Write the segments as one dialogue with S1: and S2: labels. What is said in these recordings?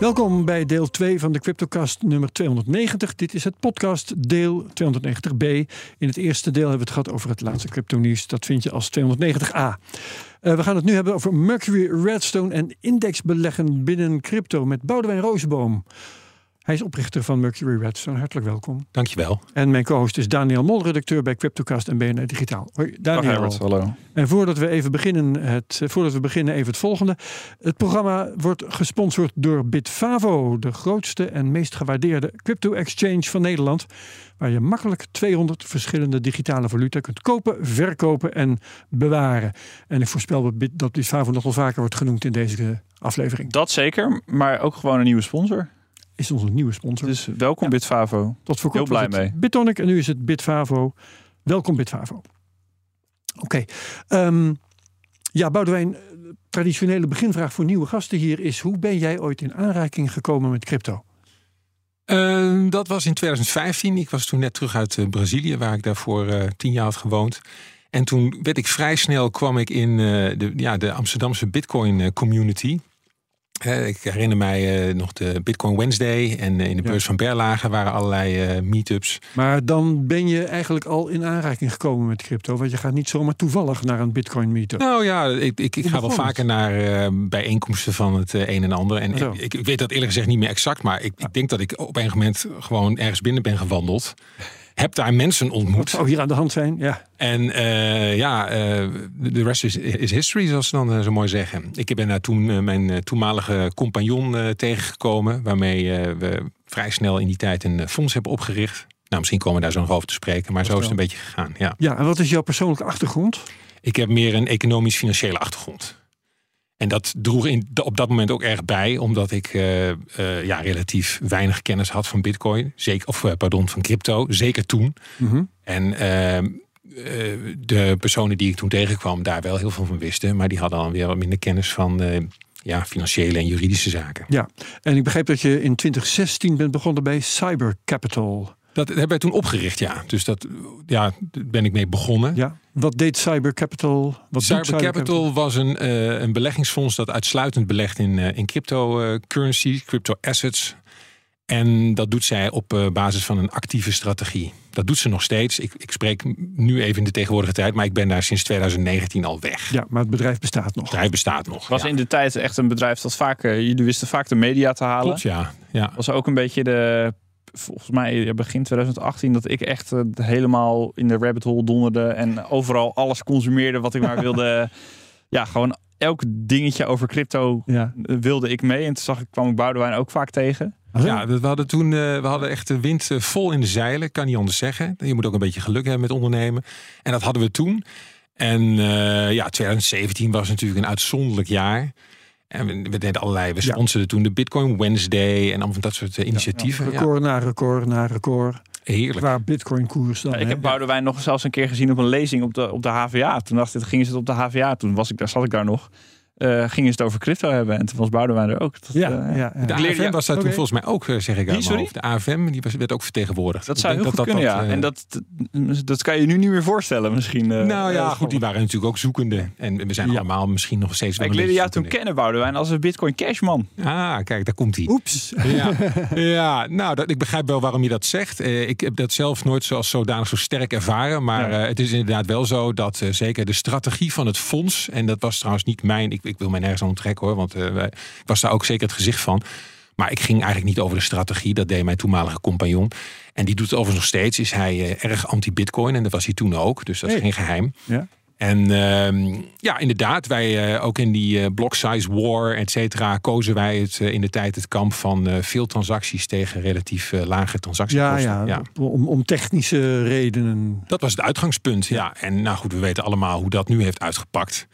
S1: Welkom bij deel 2 van de Cryptocast nummer 290. Dit is het podcast deel 290b. In het eerste deel hebben we het gehad over het laatste crypto nieuws. Dat vind je als 290a. Uh, we gaan het nu hebben over Mercury Redstone en indexbeleggen binnen crypto met Boudewijn Rozenboom. Hij is oprichter van Mercury Redstone. Hartelijk welkom.
S2: Dankjewel.
S1: En mijn co-host is Daniel Mol, redacteur bij Cryptocast en BNR Digitaal. Hoi, Daniel.
S3: Herbert, hallo.
S1: En voordat we even beginnen, het, voordat we beginnen even het volgende. Het programma wordt gesponsord door Bitfavo, de grootste en meest gewaardeerde crypto-exchange van Nederland. Waar je makkelijk 200 verschillende digitale valuta kunt kopen, verkopen en bewaren. En ik voorspel dat Bitfavo nog wel vaker wordt genoemd in deze aflevering.
S3: Dat zeker, maar ook gewoon een nieuwe sponsor.
S1: Is onze nieuwe sponsor.
S3: Dus welkom
S1: Ja.
S3: Bitfavo.
S1: Tot voor
S3: Heel
S1: kort was
S3: blij mee.
S1: Bitonic en nu is het Bitfavo. Welkom Bitfavo. Oké. ehm, ja, Boudewijn, eh, traditionele beginvraag voor nieuwe gasten hier is... hoe ben jij ooit in aanraking gekomen met crypto?
S2: Eh, dat was in 2015. Ik was toen net terug uit eh, Brazilië, waar ik daarvoor eh, tien jaar had gewoond. En toen werd ik vrij snel kwam ik in eh, de, ja, de Amsterdamse Bitcoin community. Ik herinner mij eh, nog de Bitcoin Wednesday en eh, in de
S1: Ja.
S2: beurs van Berlage waren allerlei eh, meetups.
S1: Maar dan ben je eigenlijk al in aanraking gekomen met crypto. Want je gaat niet zomaar toevallig naar een Bitcoin meetup.
S2: Nou ja, ik, ik, ik ga wel vaker naar bijeenkomsten van het een en ander. En ik, ik, ik weet dat eerlijk gezegd niet meer exact, maar ik, ik denk dat ik op een moment gewoon ergens binnen ben gewandeld. Heb daar mensen ontmoet.
S1: zou hier aan de hand zijn? Ja.
S2: En eh, ja, eh, de rest is, is history, zoals ze dan eh, zo mooi zeggen. Ik ben daar toen eh, mijn eh, toenmalige compagnon eh, tegengekomen, waarmee eh, we vrij snel in die tijd een eh, fonds hebben opgericht. Nou, misschien komen we daar zo nog over te spreken, maar zo is het een beetje gegaan. Ja.
S1: ja, en wat is jouw persoonlijke achtergrond?
S2: Ik heb meer een economisch-financiële achtergrond. En dat droeg in, op dat moment ook erg bij, omdat ik eh, eh, ja, relatief weinig kennis had van Bitcoin, zeker, of eh, pardon, van crypto, zeker toen.
S1: Mhm.
S2: En ehm, eh, de personen die ik toen tegenkwam, daar wel heel veel van wisten, maar die hadden dan weer wat minder kennis van ja, financiële en juridische zaken.
S1: Ja, en ik begreep dat je in 2016 bent begonnen bij Cyber Capital.
S2: Dat hebben wij toen opgericht, ja. Dus dat ja, daar ben ik mee begonnen.
S1: Ja, wat deed Cyber Capital? Wat doet
S2: Cyber Capital was een, eh, een beleggingsfonds dat uitsluitend belegt in, eh, in cryptocurrency, crypto assets. En dat doet zij op eh, basis van een actieve strategie. Dat doet ze nog steeds. Ik, ik spreek nu even in de tegenwoordige tijd, maar ik ben daar sinds 2019 al weg.
S1: Ja, maar het bedrijf bestaat nog.
S2: Het bedrijf bestaat nog.
S3: Was
S2: ja.
S3: in de tijd echt een bedrijf dat vaak, eh, jullie wisten vaak de media te halen.
S2: Klopt, ja. ja.
S3: Was ook een beetje de, volgens mij begin 2018, dat ik echt eh, helemaal in de rabbit hole donderde en overal alles consumeerde wat ik maar wilde. ja, gewoon elk dingetje over crypto
S1: Ja.
S3: eh, wilde ik mee. En toen zag ik, kwam ik Boudewijn ook vaak tegen.
S2: Ja, dat- we hadden toen eh, we hadden echt de wind vol in de zeilen, kan niet anders zeggen. Je moet ook een beetje geluk hebben met ondernemen. En dat hadden we toen. En ja, 2017 was natuurlijk een uitzonderlijk jaar. En we, we deden allerlei, we
S1: Ja.
S2: sponsorden toen de Bitcoin Wednesday en allemaal van dat soort eh, initiatieven. Ja,
S1: Record na record na record.
S2: heerlijk.
S1: Qua Bitcoin koers dan.
S3: Ja, ik heb Boudewijn nog zelfs een keer gezien op een lezing op de, op de HVA. Toen dacht ik, gingen ze het op de HVA. Toen was ik daar, zat ik daar nog. Eh, gingen ze het over crypto hebben. En toen was Boudewijn er ook. Dat,
S1: Ja,
S3: eh,
S1: ja, ja.
S2: De AFM was daar toen volgens mij ook, eh, zeg ik mijn hoofd. De AFM die was, werd ook vertegenwoordigd.
S3: Dat zou heel goed kunnen, ja.
S2: eh,
S3: en dat, dat kan je nu niet meer voorstellen misschien. eh,
S2: nou ja, goed, die waren natuurlijk ook zoekende. En we zijn
S1: Ja.
S2: allemaal misschien nog steeds wel
S3: Ik leerde jou toen kennen, Boudewijn, als een Bitcoin Cashman.
S2: Ah, kijk, daar komt hij.
S1: Oeps.
S2: Ja, ja nou, dat, ik begrijp wel waarom je dat zegt. Eh, ik heb dat zelf nooit zoals zodanig zo sterk ervaren. Maar
S3: Ja.
S2: eh, het is inderdaad wel zo dat eh, zeker de strategie van het fonds... en dat was trouwens niet mijn... Ik, ik wil mij nergens aan onttrekken hoor, want wij- ik was daar ook zeker het gezicht van. Maar ik ging eigenlijk niet over de strategie. Dat deed mijn toenmalige compagnon. En die doet het overigens nog steeds. Is hij eh, erg anti-bitcoin. En dat was hij toen ook. Dus dat is
S1: Hey.
S2: geen geheim.
S1: Ja.
S2: En ehm, ja, inderdaad, wij eh, ook in die block size war, et cetera, kozen wij het in de tijd het kamp van veel transacties tegen relatief lage
S1: Ja,
S2: transactiekosten.
S1: ja, Om, om technische redenen.
S2: Dat was het uitgangspunt. Ja. En nou goed, we weten allemaal hoe dat nu heeft uitgepakt.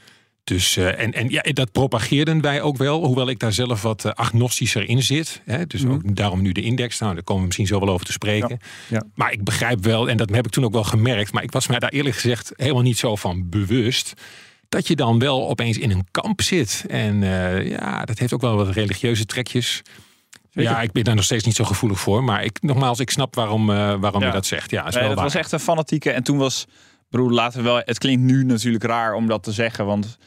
S2: Dus, uh, en, en ja, dat propageerden wij ook wel, hoewel ik daar zelf wat uh, agnostischer in zit. Hè? Dus mm. ook daarom nu de index. Nou, daar komen we misschien zo wel over te spreken.
S1: Ja. Ja.
S2: Maar ik begrijp wel, en dat heb ik toen ook wel gemerkt, maar ik was mij daar eerlijk gezegd helemaal niet zo van bewust. Dat je dan wel opeens in een kamp zit. En uh, ja, dat heeft ook wel wat religieuze trekjes. Zeker. Ja, ik ben daar nog steeds niet zo gevoelig voor. Maar ik, nogmaals, ik snap waarom, waarom je dat zegt. Ja, is
S3: nee,
S2: wel
S3: dat
S2: waar.
S3: was echt een fanatieke. En toen was broer, laten we wel. Het klinkt nu natuurlijk raar om dat te zeggen, want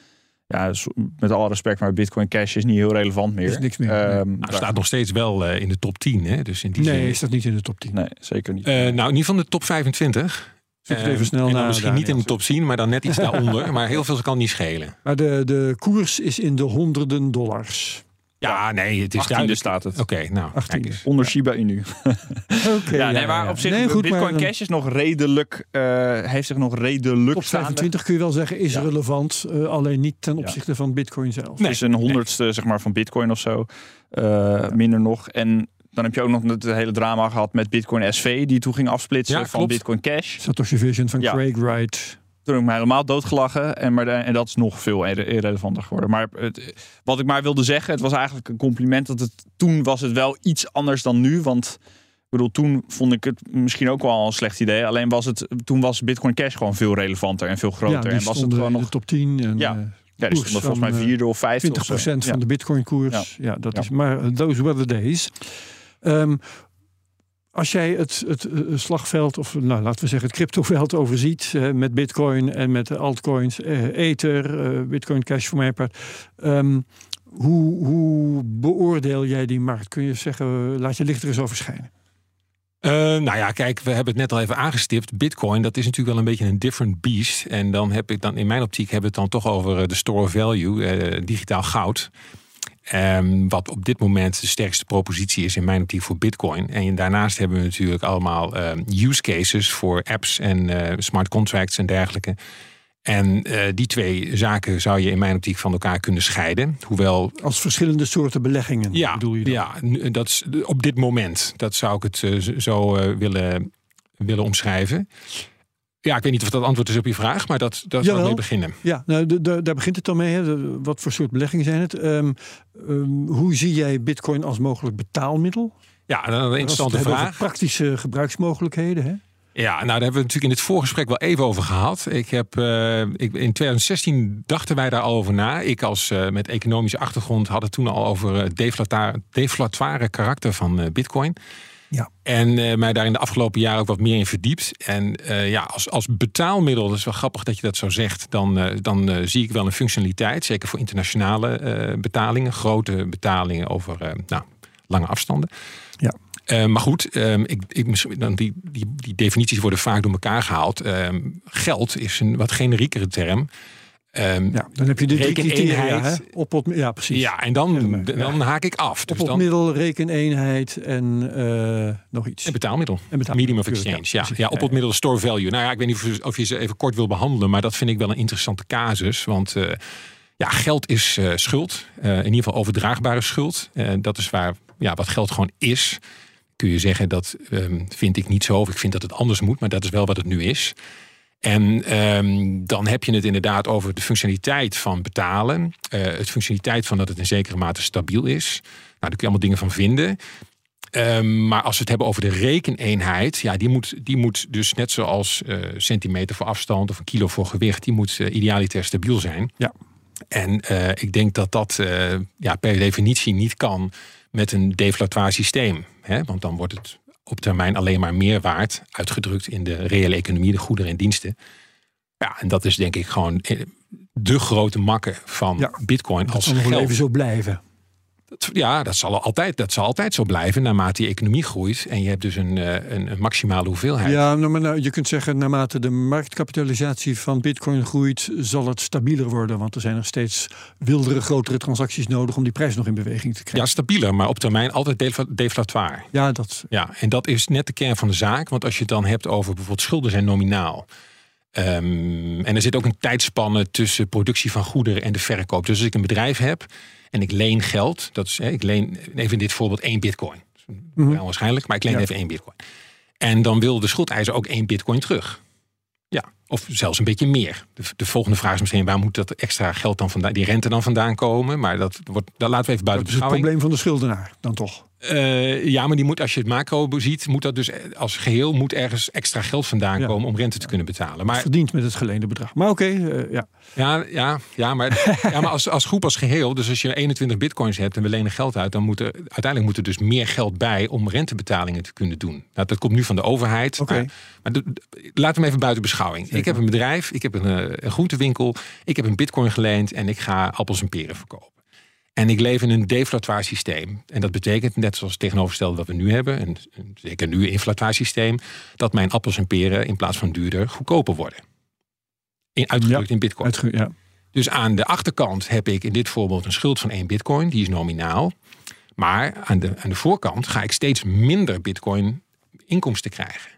S3: ja, met alle respect, maar Bitcoin Cash is niet heel relevant meer.
S1: Is niks meer.
S2: Um, nee. nou, staat nog steeds wel uh, in de top 10, hè? Dus in die
S1: nee,
S2: zin...
S1: is dat niet in de top 10?
S3: Nee, zeker niet.
S2: Uh, nou, in ieder geval de top 25.
S1: Zit uh, even snel
S2: en
S1: na.
S2: Misschien niet in de top 10, maar dan net iets daaronder. Maar heel veel kan niet schelen.
S1: Maar de, de koers is in de honderden dollars.
S2: Ja, nee, het is
S3: 18e
S2: duidelijk.
S3: staat het.
S2: Oké, okay, nou,
S1: 18
S3: onder Shiba Inu.
S1: okay,
S3: ja, nee, maar op zich nee, goed, Bitcoin maar, Cash is nog redelijk, uh, heeft zich nog redelijk.
S1: Top 25 kun je wel zeggen is ja. relevant, uh, alleen niet ten opzichte ja. van Bitcoin zelf.
S3: Nee, het is een honderdste nee. zeg maar van Bitcoin of zo, uh, ja. minder nog. En dan heb je ook nog het hele drama gehad met Bitcoin SV, die toen ging afsplitsen van
S2: klopt.
S3: Bitcoin Cash.
S1: Satoshi Vision van Craig Wright.
S3: Toen heb ik me helemaal doodgelachen. En, maar en dat is nog veel irrelevanter geworden. Maar het, wat ik maar wilde zeggen, het was eigenlijk een compliment. Dat het toen was het wel iets anders dan nu. Want ik bedoel, toen vond ik het misschien ook wel een slecht idee. Alleen was het, toen was Bitcoin Cash gewoon veel relevanter en veel groter.
S1: Ja,
S3: en was het gewoon nog
S1: top 10. En,
S3: ja.
S1: Uh,
S3: ja, die stonden volgens mij vierde of vijfde
S1: 20%
S3: of zo.
S1: van
S3: ja.
S1: de Bitcoin koers. Ja, ja dat is maar those were the days. Um, als jij het, het, het, slagveld, of nou, laten we zeggen het cryptoveld overziet, uh, met bitcoin en met altcoins, uh, Ether, uh, bitcoin cash voor mijn part. Um, hoe, hoe beoordeel jij die markt? Kun je zeggen, laat je licht er eens over schijnen?
S2: Uh, nou ja, kijk, we hebben het net al even aangestipt. Bitcoin, dat is natuurlijk wel een beetje een different beast. En dan heb ik dan in mijn optiek hebben we het dan toch over de store value, digitaal goud. Um, wat op dit moment de sterkste propositie is in mijn optiek voor Bitcoin. En daarnaast hebben we natuurlijk allemaal uh, use cases voor apps en uh, smart contracts en dergelijke. En uh, die twee zaken zou je in mijn optiek van elkaar kunnen scheiden. Hoewel.
S1: Als verschillende soorten beleggingen
S2: ja,
S1: bedoel je dan?
S2: Ja, dat is op dit moment. Dat zou ik het zo willen, willen omschrijven. Ja, ik weet niet of dat antwoord is op je vraag, maar dat, dat zou mee beginnen.
S1: Ja, nou, de, de, daar begint het dan mee. Hè. Wat voor soort beleggingen zijn het? Um, um, hoe zie jij bitcoin als mogelijk betaalmiddel?
S2: Ja, een interessante vraag.
S1: Praktische gebruiksmogelijkheden, hè?
S2: Ja, nou daar hebben we natuurlijk in het voorgesprek wel even over gehad. Ik heb, uh, ik, in 2016 dachten wij daar al over na. Ik als uh, met economische achtergrond had het toen al over het deflatoire, deflatoire karakter van uh, bitcoin.
S1: Ja.
S2: En uh, mij daar in de afgelopen jaren ook wat meer in verdiept. En uh, ja, als, als betaalmiddel, dat is wel grappig dat je dat zo zegt, dan, uh, dan zie ik wel een functionaliteit. Zeker voor internationale betalingen, grote betalingen over nou, lange afstanden.
S1: Ja.
S2: maar goed, um, ik, ik, dan die, die, die definities worden vaak door elkaar gehaald. Um, geld is een wat generiekere term.
S1: Um, ja, dan heb je de
S2: rekeneenheid.
S1: Op het, ja, precies.
S2: Ja, en dan, ja. dan haak ik af.
S1: Dus
S2: op
S1: het middel, rekeneenheid en uh, nog iets.
S2: En betaalmiddel.
S1: En betaalmiddel.
S2: Medium of exchange. Ja, ja, ja, op het middel store value. Nou ja, ik weet niet of, of je ze even kort wil behandelen, maar dat vind ik wel een interessante casus. Want uh, ja, geld is uh, schuld. in ieder geval overdraagbare schuld. dat is waar ja, wat geld gewoon is. Kun je zeggen, dat um, vind ik niet zo. Of ik vind dat het anders moet, maar dat is wel wat het nu is. En um, dan heb je het inderdaad over de functionaliteit van betalen. Uh, het functionaliteit van dat het in zekere mate stabiel is. Nou, daar kun je allemaal dingen van vinden. Um, maar als we het hebben over de rekeneenheid, ja, die moet, die moet dus net zoals uh, centimeter voor afstand of een kilo voor gewicht, die moet uh, idealiter stabiel zijn.
S1: Ja.
S2: En ik denk dat dat ja, per definitie niet kan met een deflatoire systeem. Hè? Want dan wordt het op termijn alleen maar meer waard, uitgedrukt in de reële economie, de goederen en diensten. Ja, en dat is denk ik gewoon de grote makke van
S1: ja,
S2: Bitcoin
S1: dat
S2: als geld.
S1: even zo blijven.
S2: Ja, dat zal, altijd, dat zal altijd zo blijven naarmate die economie groeit. En je hebt dus een, een, een maximale hoeveelheid.
S1: Ja, nou, maar nou, je kunt zeggen, naarmate de marktkapitalisatie van Bitcoin groeit, zal het stabieler worden. Want er zijn nog steeds wildere, grotere transacties nodig om die prijs nog in beweging te krijgen.
S2: Ja, stabieler, maar op termijn altijd defla deflatoire.
S1: Ja, dat.
S2: Ja, en dat is net de kern van de zaak. Want als je het dan hebt over bijvoorbeeld schulden zijn nominaal. Um, en er zit ook een tijdspanne tussen productie van goederen en de verkoop. Dus als ik een bedrijf heb en ik leen geld, dat is, ik leen even in dit voorbeeld één bitcoin. Mm -hmm. Waarschijnlijk, maar ik leen
S1: Ja.
S2: even één bitcoin. En dan wil de schuldeiser ook één bitcoin terug. Ja, Of zelfs een beetje meer. De, de, volgende vraag is misschien waar moet dat extra geld dan vandaan, die rente dan vandaan komen? Maar dat wordt, dat laten we even buiten
S1: Dat is het
S2: beschouwing.
S1: probleem van de schuldenaar dan toch.
S2: Eh, ja, maar die moet, als je het macro ziet, moet dat dus als geheel moet ergens extra geld vandaan
S1: Ja.
S2: komen om rente te kunnen betalen. Maar
S1: Verdient met het geleende bedrag. Maar oké, eh, ja.
S2: ja, ja, ja, maar, ja, maar als, als groep als geheel, dus als je 21 bitcoins hebt en we lenen geld uit, dan moet er uiteindelijk moet er dus meer geld bij om rentebetalingen te kunnen doen. Nou, dat komt nu van de overheid.
S1: Oké.
S2: Maar, we hem even buiten beschouwing. Ik heb een bedrijf, ik heb een, eh, een groentewinkel, ik heb een bitcoin geleend en ik ga appels en peren verkopen. En ik leef in een deflatoir systeem. En dat betekent, net zoals het tegenovergestelde wat we nu hebben, en zeker nu een inflatoir systeem, dat mijn appels en peren in plaats van duurder goedkoper worden. In, uitgedrukt in bitcoin.
S1: Uitge- ja.
S2: Dus aan de achterkant heb ik in dit voorbeeld een schuld van 1 bitcoin, die is nominaal. Maar aan de, aan de voorkant ga ik steeds minder bitcoin inkomsten krijgen.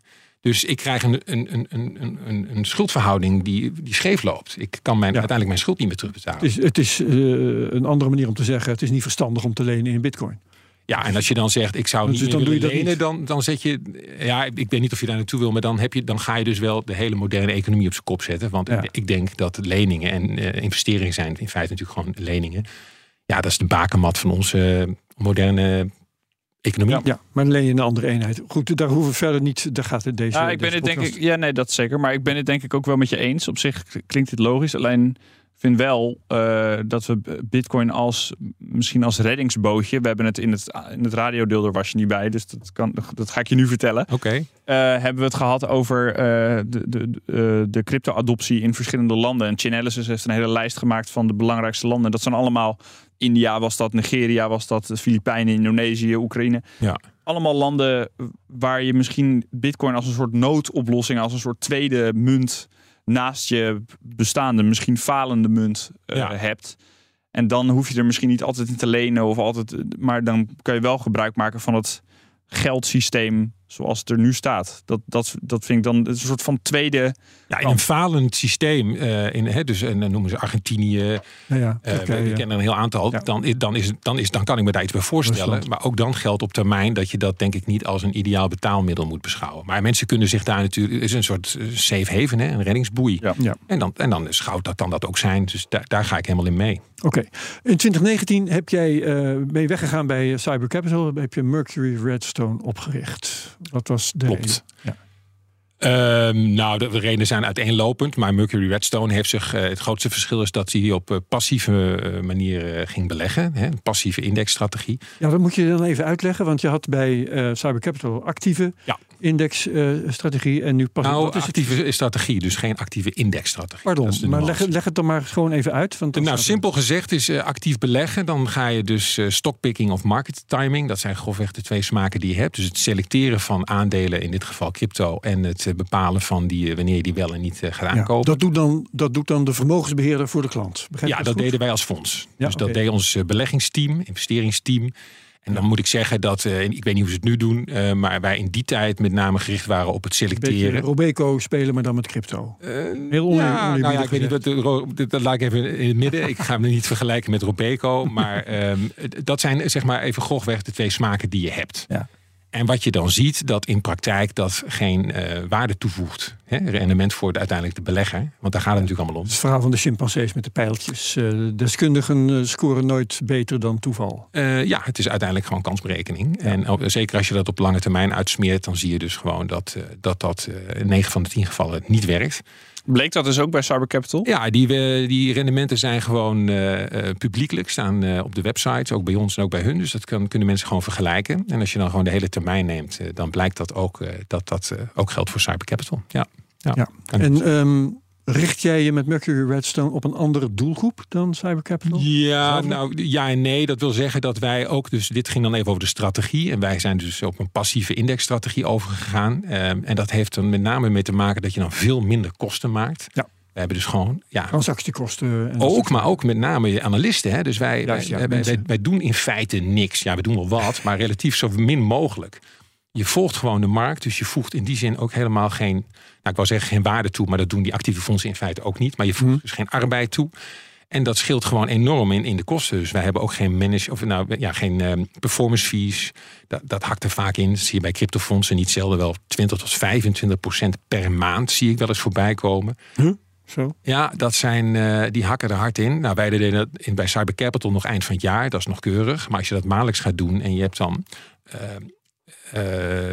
S2: Dus ik krijg een, een, een, een, een, een schuldverhouding die, die scheef loopt. Ik kan mijn,
S1: Ja.
S2: uiteindelijk mijn schuld niet meer terugbetalen.
S1: Het is, het is eh, een andere manier om te zeggen: het is niet verstandig om te lenen in Bitcoin.
S2: Ja, en als je dan zegt, ik zou
S1: Dus
S2: niet
S1: dan
S2: meer
S1: doe je dat
S2: lenen,
S1: niet.
S2: dan, dan zet je... Ja, ik weet niet of je daar naartoe wil, maar dan, heb je, dan ga je dus wel de hele moderne economie op zijn kop zetten. Want
S1: Ja.
S2: ik denk dat leningen en eh, investeringen zijn in feite natuurlijk gewoon leningen. Ja, dat is de bakermat van onze moderne economie.
S1: Ja, maar dan leen je een andere eenheid. Goed, daar hoeven we verder niet. Daar gaat het deze.
S3: Ja, ik ben het denk ik. Ja, nee, dat zeker. Maar ik ben het denk ik ook wel met je eens. Op zich klinkt dit logisch. Alleen vind wel eh, dat we Bitcoin als misschien als reddingsbootje. We hebben het in het, in het radiodeel, daar was je niet bij. Dus dat, kan, dat ga ik je nu vertellen.
S2: Oké,
S3: Eh, hebben we het gehad over eh, de, de, de, de crypto-adoptie in verschillende landen. En Chainalysis heeft een hele lijst gemaakt van de belangrijkste landen. Dat zijn allemaal India was dat, Nigeria was dat, de Filipijnen, Indonesië, Oekraïne.
S2: Ja.
S3: Allemaal landen waar je misschien bitcoin als een soort noodoplossing, als een soort tweede munt naast je bestaande, misschien falende munt eh,
S2: Ja.
S3: hebt. En dan hoef je er misschien niet altijd in te lenen of altijd, maar dan kan je wel gebruik maken van het geldsysteem zoals het er nu staat. Dat, dat, dat vind ik dan een soort van tweede.
S2: ja, in een falend systeem, eh, in, hè, dus en dan noemen ze Argentinië,
S1: Ja, ja,
S2: Eh, ik
S1: ja.
S2: ken er een heel aantal.
S1: Ja.
S2: Dan, is, dan, is, dan, is, dan kan ik me daar iets bij voorstellen.
S1: Rusland.
S2: Maar ook dan geldt op termijn dat je dat denk ik niet als een ideaal betaalmiddel moet beschouwen. Maar mensen kunnen zich daar natuurlijk. Het is een soort eh, safe haven, hè, een reddingsboei.
S3: Ja.
S1: Ja.
S2: En dan, en dan schouwt dat kan dat ook zijn. Dus daar, daar ga ik helemaal in mee.
S1: Oké. In 2019 heb jij, eh ben je weggegaan bij eh, Cyber Capital. Heb je Mercury Redstone opgericht. Wat was de
S2: Klopt.
S1: reden? Ja.
S2: Ehm, nou, de redenen zijn uiteenlopend. Maar Mercury Redstone heeft zich. eh, het grootste verschil is dat hij op eh, passieve eh, manier ging beleggen. Hè, een passieve indexstrategie.
S1: ja, dat moet je dan even uitleggen. Want je had bij Cyber Capital actieve
S2: Ja.
S1: Indexstrategie. en nu pas
S2: Nou,
S1: het?
S2: actieve strategie, dus geen actieve indexstrategie.
S1: Pardon, maar leg, leg het dan maar gewoon even uit. Want
S2: Nou, simpel gezegd is eh, actief beleggen. Dan ga je dus eh, stockpicking of market timing. Dat zijn grofweg de twee smaken die je hebt. Dus het selecteren van aandelen, in dit geval crypto. En het eh, bepalen van die, wanneer je die wel en niet gaat
S1: Ja,
S2: aankopen.
S1: dat, doet dan, dat doet dan de vermogensbeheerder voor de klant. Begrijp
S2: ja, dat deden wij als fonds.
S1: Ja,
S2: dus dat deed ons beleggingsteam, investeringsteam. En dan moet ik zeggen dat, eh, ik weet niet hoe ze het nu doen, eh, maar wij in die tijd met name gericht waren op het selecteren.
S1: Robeco spelen, maar dan met crypto.
S2: Eh,
S1: Heel oneer-
S2: ja, nou ja, ik weet niet dat, dat laat ik even in het midden. Ik ga hem niet vergelijken met Robeco, maar ehm, dat zijn zeg maar even grofweg de twee smaken die je hebt.
S1: Ja.
S2: En wat je dan ziet, dat in praktijk dat geen eh, waarde toevoegt. Hè? Rendement voor de, uiteindelijk de belegger. Want daar gaat het natuurlijk allemaal om.
S1: Het verhaal van de chimpansees met de pijltjes. Eh, deskundigen eh, scoren nooit beter dan toeval.
S2: Ja, het is uiteindelijk gewoon kansberekening. En op- zeker als je dat op lange termijn uitsmeert, dan zie je dus gewoon dat dat, dat eh, in 9 van de 10 gevallen niet werkt.
S3: Bleek dat dus ook bij Cyber Capital?
S2: Ja, die, die rendementen zijn gewoon eh, eh, publiekelijk, staan eh, op de websites, ook bij ons en ook bij hun. Dus dat kan, kunnen mensen gewoon vergelijken. En als je dan gewoon de hele termijn neemt, dan blijkt dat ook, dat dat ook geldt voor Cyber Capital. Ja, ja.
S1: En ehm, richt jij je met Mercury Redstone op een andere doelgroep dan Cyber Capital?
S2: Ja, nou ja en nee. Dat wil zeggen dat wij ook, dus dit ging dan even over de strategie. En wij zijn dus op een passieve indexstrategie overgegaan. Ehm, en dat heeft er met name mee te maken dat je dan veel minder kosten maakt.
S1: Ja.
S2: We hebben dus gewoon, ja,
S1: Transactiekosten. En
S2: ook, maar ook met name je analisten. Hè? Dus wij,
S1: Juist, ja,
S2: wij, wij, wij doen in feite niks. Ja, we doen wel wat, maar relatief zo min mogelijk. Je volgt gewoon de markt, dus je voegt in die zin ook helemaal geen, nou ik wou zeggen geen waarde toe, maar dat doen die actieve fondsen in feite ook niet. Maar je voegt
S1: Mhm.
S2: dus geen arbeid toe. En dat scheelt gewoon enorm in, in de kosten. Dus wij hebben ook geen manage, of nou ja, geen ehm, performance fees. Dat, dat hakt er vaak in. Dat zie je bij cryptofondsen niet zelden wel 20 tot 25 procent per maand zie ik wel eens voorbij komen.
S1: Zo.
S2: Ja, dat zijn, eh, die hakken er hard in. Nou, wij deden dat in, bij Cyber Capital nog eind van het jaar. Dat is nog keurig. Maar als je dat maandelijks gaat doen en je hebt dan uh,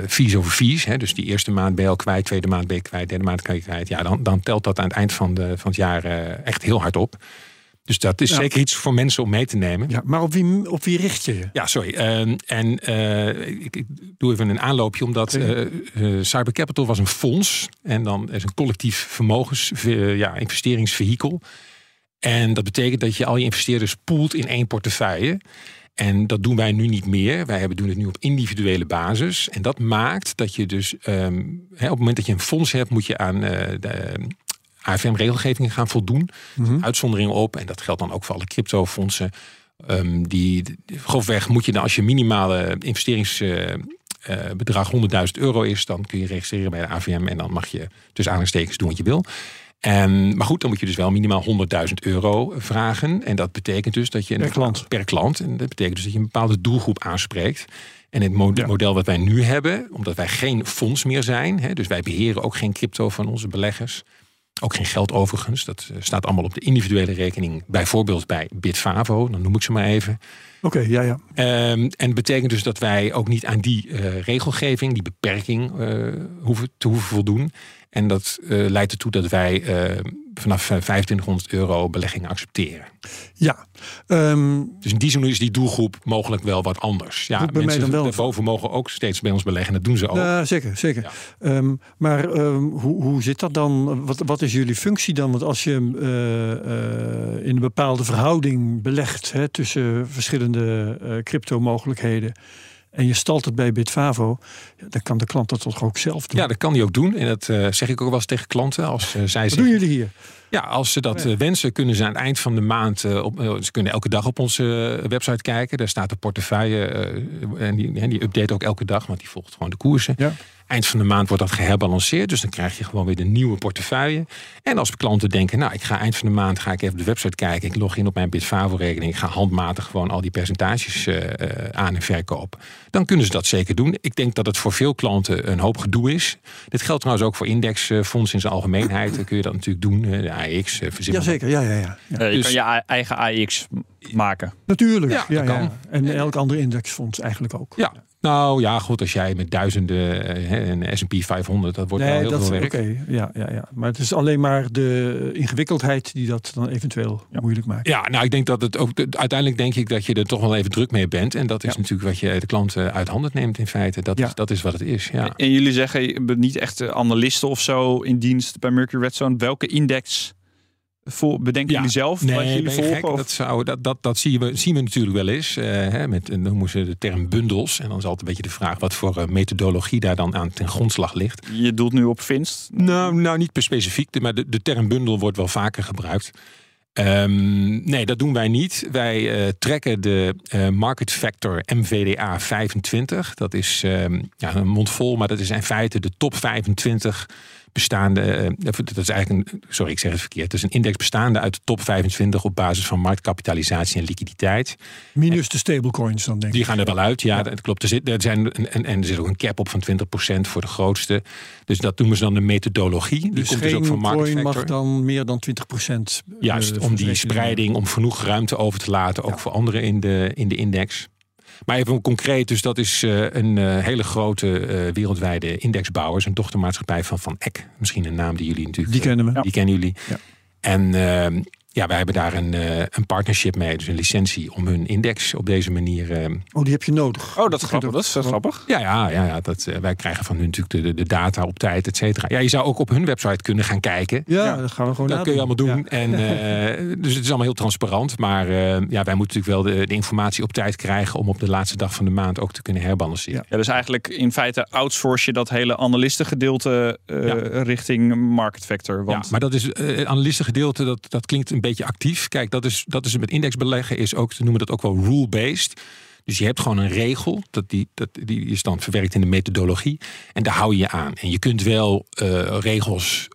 S2: fees over fees. Hè, dus die eerste maand ben je al kwijt, tweede maand ben je kwijt, derde maand kan je kwijt. Ja, dan, dan telt dat aan het eind van, de, van het jaar uh, echt heel hard op. Dus dat is
S1: Ja.
S2: zeker iets voor mensen om mee te nemen.
S1: Ja, maar op wie, op wie richt je je?
S2: Ja, sorry. Ehm, en eh, ik, ik doe even een aanloopje, omdat eh, eh, Cyber Capital was een fonds. En dan is een collectief vermogens, eh, ja, investeringsvehikel. En dat betekent dat je al je investeerders poelt in één portefeuille. En dat doen wij nu niet meer. Wij hebben- doen het nu op individuele basis. En dat maakt dat je dus ehm, hè, op het moment dat je een fonds hebt, moet je aan eh, de AFM-regelgeving gaan voldoen.
S1: Mhm.
S2: Uitzonderingen op. En dat geldt dan ook voor alle cryptofondsen. Ehm die, grofweg moet je dan, als je minimale investeringsbedrag 100.000 euro is, dan kun je registreren bij de AVM en dan mag je tussen aanhalingstekens doen wat je wil. En, maar goed, dan moet je dus wel minimaal 100.000 euro vragen. En dat betekent dus dat je...
S1: Per klant.
S2: Per klant. En dat betekent dus dat je een bepaalde doelgroep aanspreekt. En het mo-
S1: Ja.
S2: model wat wij nu hebben, omdat wij geen fonds meer zijn... Hè, dus wij beheren ook geen crypto van onze beleggers... Ook geen geld overigens. Dat eh, staat allemaal op de individuele rekening. Bijvoorbeeld bij Bitfavo, dan noem ik ze maar even.
S1: Oké, ja, ja.
S2: Ehm, en betekent dus dat wij ook niet aan die eh, regelgeving, die beperking, eh, hoeven te hoeven voldoen. En dat eh, leidt ertoe dat wij eh, vanaf eh, 2500 euro beleggingen accepteren.
S1: Ja, Ehm,
S2: Dus in die zin is die doelgroep mogelijk wel wat anders. Ja,
S1: mij
S2: mensen
S1: dan wel-
S2: daarboven mogen ook steeds bij ons beleggen. Dat doen ze ook.
S1: ja, zeker, zeker.
S2: Ja.
S1: Ehm, maar ehm, hoe, hoe zit dat dan? Wat, wat is jullie functie dan? Want als je eh, eh, in een bepaalde verhouding belegt hè, tussen verschillende eh crypto-mogelijkheden en je stalt het bij Bitfavo, dan kan de klant dat toch ook zelf doen?
S2: Ja, dat kan die ook doen. En dat eh, zeg ik ook wel eens tegen klanten. Als eh, zij
S1: Wat doen jullie hier?
S2: Ja, als ze dat
S1: Ja.
S2: eh, wensen, kunnen ze aan het eind van de maand. op, ze kunnen elke dag op onze website kijken. Daar staat de portefeuille. en die, en die update ook elke dag, want die volgt gewoon de koersen.
S1: Ja.
S2: Eind van de maand wordt dat geherbalanceerd. Dus dan krijg je gewoon weer de nieuwe portefeuille. En als klanten denken, nou, ik ga eind van de maand ga ik even op de website kijken. Ik log in op mijn Bitfavo-rekening. Ik ga handmatig gewoon al die percentages eh, eh, aan en verkopen. Dan kunnen ze dat zeker doen. Ik denk dat het voor veel klanten een hoop gedoe is. Dit geldt trouwens ook voor indexfondsen in zijn algemeenheid. Dan kun je dat natuurlijk doen. De AX, eh, verzin
S1: Jazeker, ja, ja, ja. ja.
S3: Je
S2: Dus-
S3: kan je eigen AX maken.
S1: Natuurlijk.
S2: Ja,
S1: Ja,
S2: dat
S1: ja,
S2: kan.
S1: En elk ander indexfonds eigenlijk ook.
S2: Ja, nou ja, goed, als jij met duizenden eh, hè, en S&P 500, dat wordt wel heel
S1: dat
S2: veel
S1: oké.
S2: werk.
S1: Ja, ja, ja. Maar het is alleen maar de ingewikkeldheid die dat dan eventueel moeilijk maakt.
S2: Ja, nou, ik denk dat het ook. Uiteindelijk denk ik dat je er toch wel even druk mee bent. En dat is
S1: Ja.
S2: natuurlijk wat je de klant eh, uit handen neemt in feite. Dat,
S1: Ja.
S2: is, dat is wat het is. Ja.
S3: En jullie zeggen, je bent niet echt eh, analisten of zo in dienst bij Mercury Redstone. Welke index vol, bedenken
S2: Ja.
S3: jullie zelf? wat jullie volgen?
S2: gek?
S3: Of-
S2: Dat, zou, dat, dat, dat zien, we, zien we natuurlijk wel eens. eh, hè, met, dan noemen ze de term bundels. En dan is altijd een beetje de vraag wat voor eh, methodologie daar dan aan ten grondslag ligt.
S3: Je doelt nu op Finst.
S2: Nou, nou niet per specifiek, maar de, de term bundel wordt wel vaker gebruikt. Ehm, nee, dat doen wij niet. Wij eh, trekken de eh, market factor MVDA 25. Dat is ehm, ja, een mond vol, maar dat is in feite de top 25 bestaande. eh, dat is eigenlijk een, sorry, ik zeg het verkeerd. Het is een index bestaande uit de top 25 op basis van marktkapitalisatie en liquiditeit.
S1: Minus de stablecoins dan denk
S2: Die
S1: ik.
S2: gaan er wel uit, ja, dat klopt. Er zit, er zijn, en, er zit ook een cap op van 20% voor de grootste. Dus dat noemen ze dan de methodologie. Die
S1: Dus
S2: komt dus ook van market
S1: coin mag dan meer dan 20 procent.
S2: Juist, om die spreiding, om genoeg ruimte over te laten, ook
S1: Ja.
S2: voor anderen in de, in de index. Maar even concreet, dus dat is eh, een eh, hele grote eh, wereldwijde indexbouwer, een dochtermaatschappij van Van Eck. Misschien een naam die jullie natuurlijk
S1: Die kennen we.
S2: die kennen jullie.
S1: Ja.
S2: En eh, ja, wij hebben daar een, eh, een partnership mee, dus een licentie om hun index op deze manier. eh,
S1: Oh, die heb je nodig.
S3: Oh, dat is grappig. Dat is wel grappig.
S2: ja, ja, ja, ja dat, wij krijgen van hun natuurlijk de, de, data op tijd, et cetera. Ja, je zou ook op hun website kunnen gaan kijken.
S1: Ja,
S3: Ja.
S1: dat gaan we gewoon
S2: Dat kun je allemaal doen. En, eh, dus het is allemaal heel transparant. Maar eh, ja, wij moeten natuurlijk wel de, de informatie op tijd krijgen om op de laatste dag van de maand ook te kunnen herbalanceren.
S3: Ja, dus eigenlijk in feite outsource je dat hele analistengedeelte eh,
S2: Ja.
S3: richting market factor. Want
S2: Ja, maar dat is het analistengedeelte, dat, dat klinkt een beetje actief. Kijk, dat is, dat is met indexbeleggen, is ook, ze noemen dat ook wel rule-based. Dus je hebt gewoon een regel, dat die, dat, die is dan verwerkt in de methodologie. En daar hou je je aan. En je kunt wel eh, regels,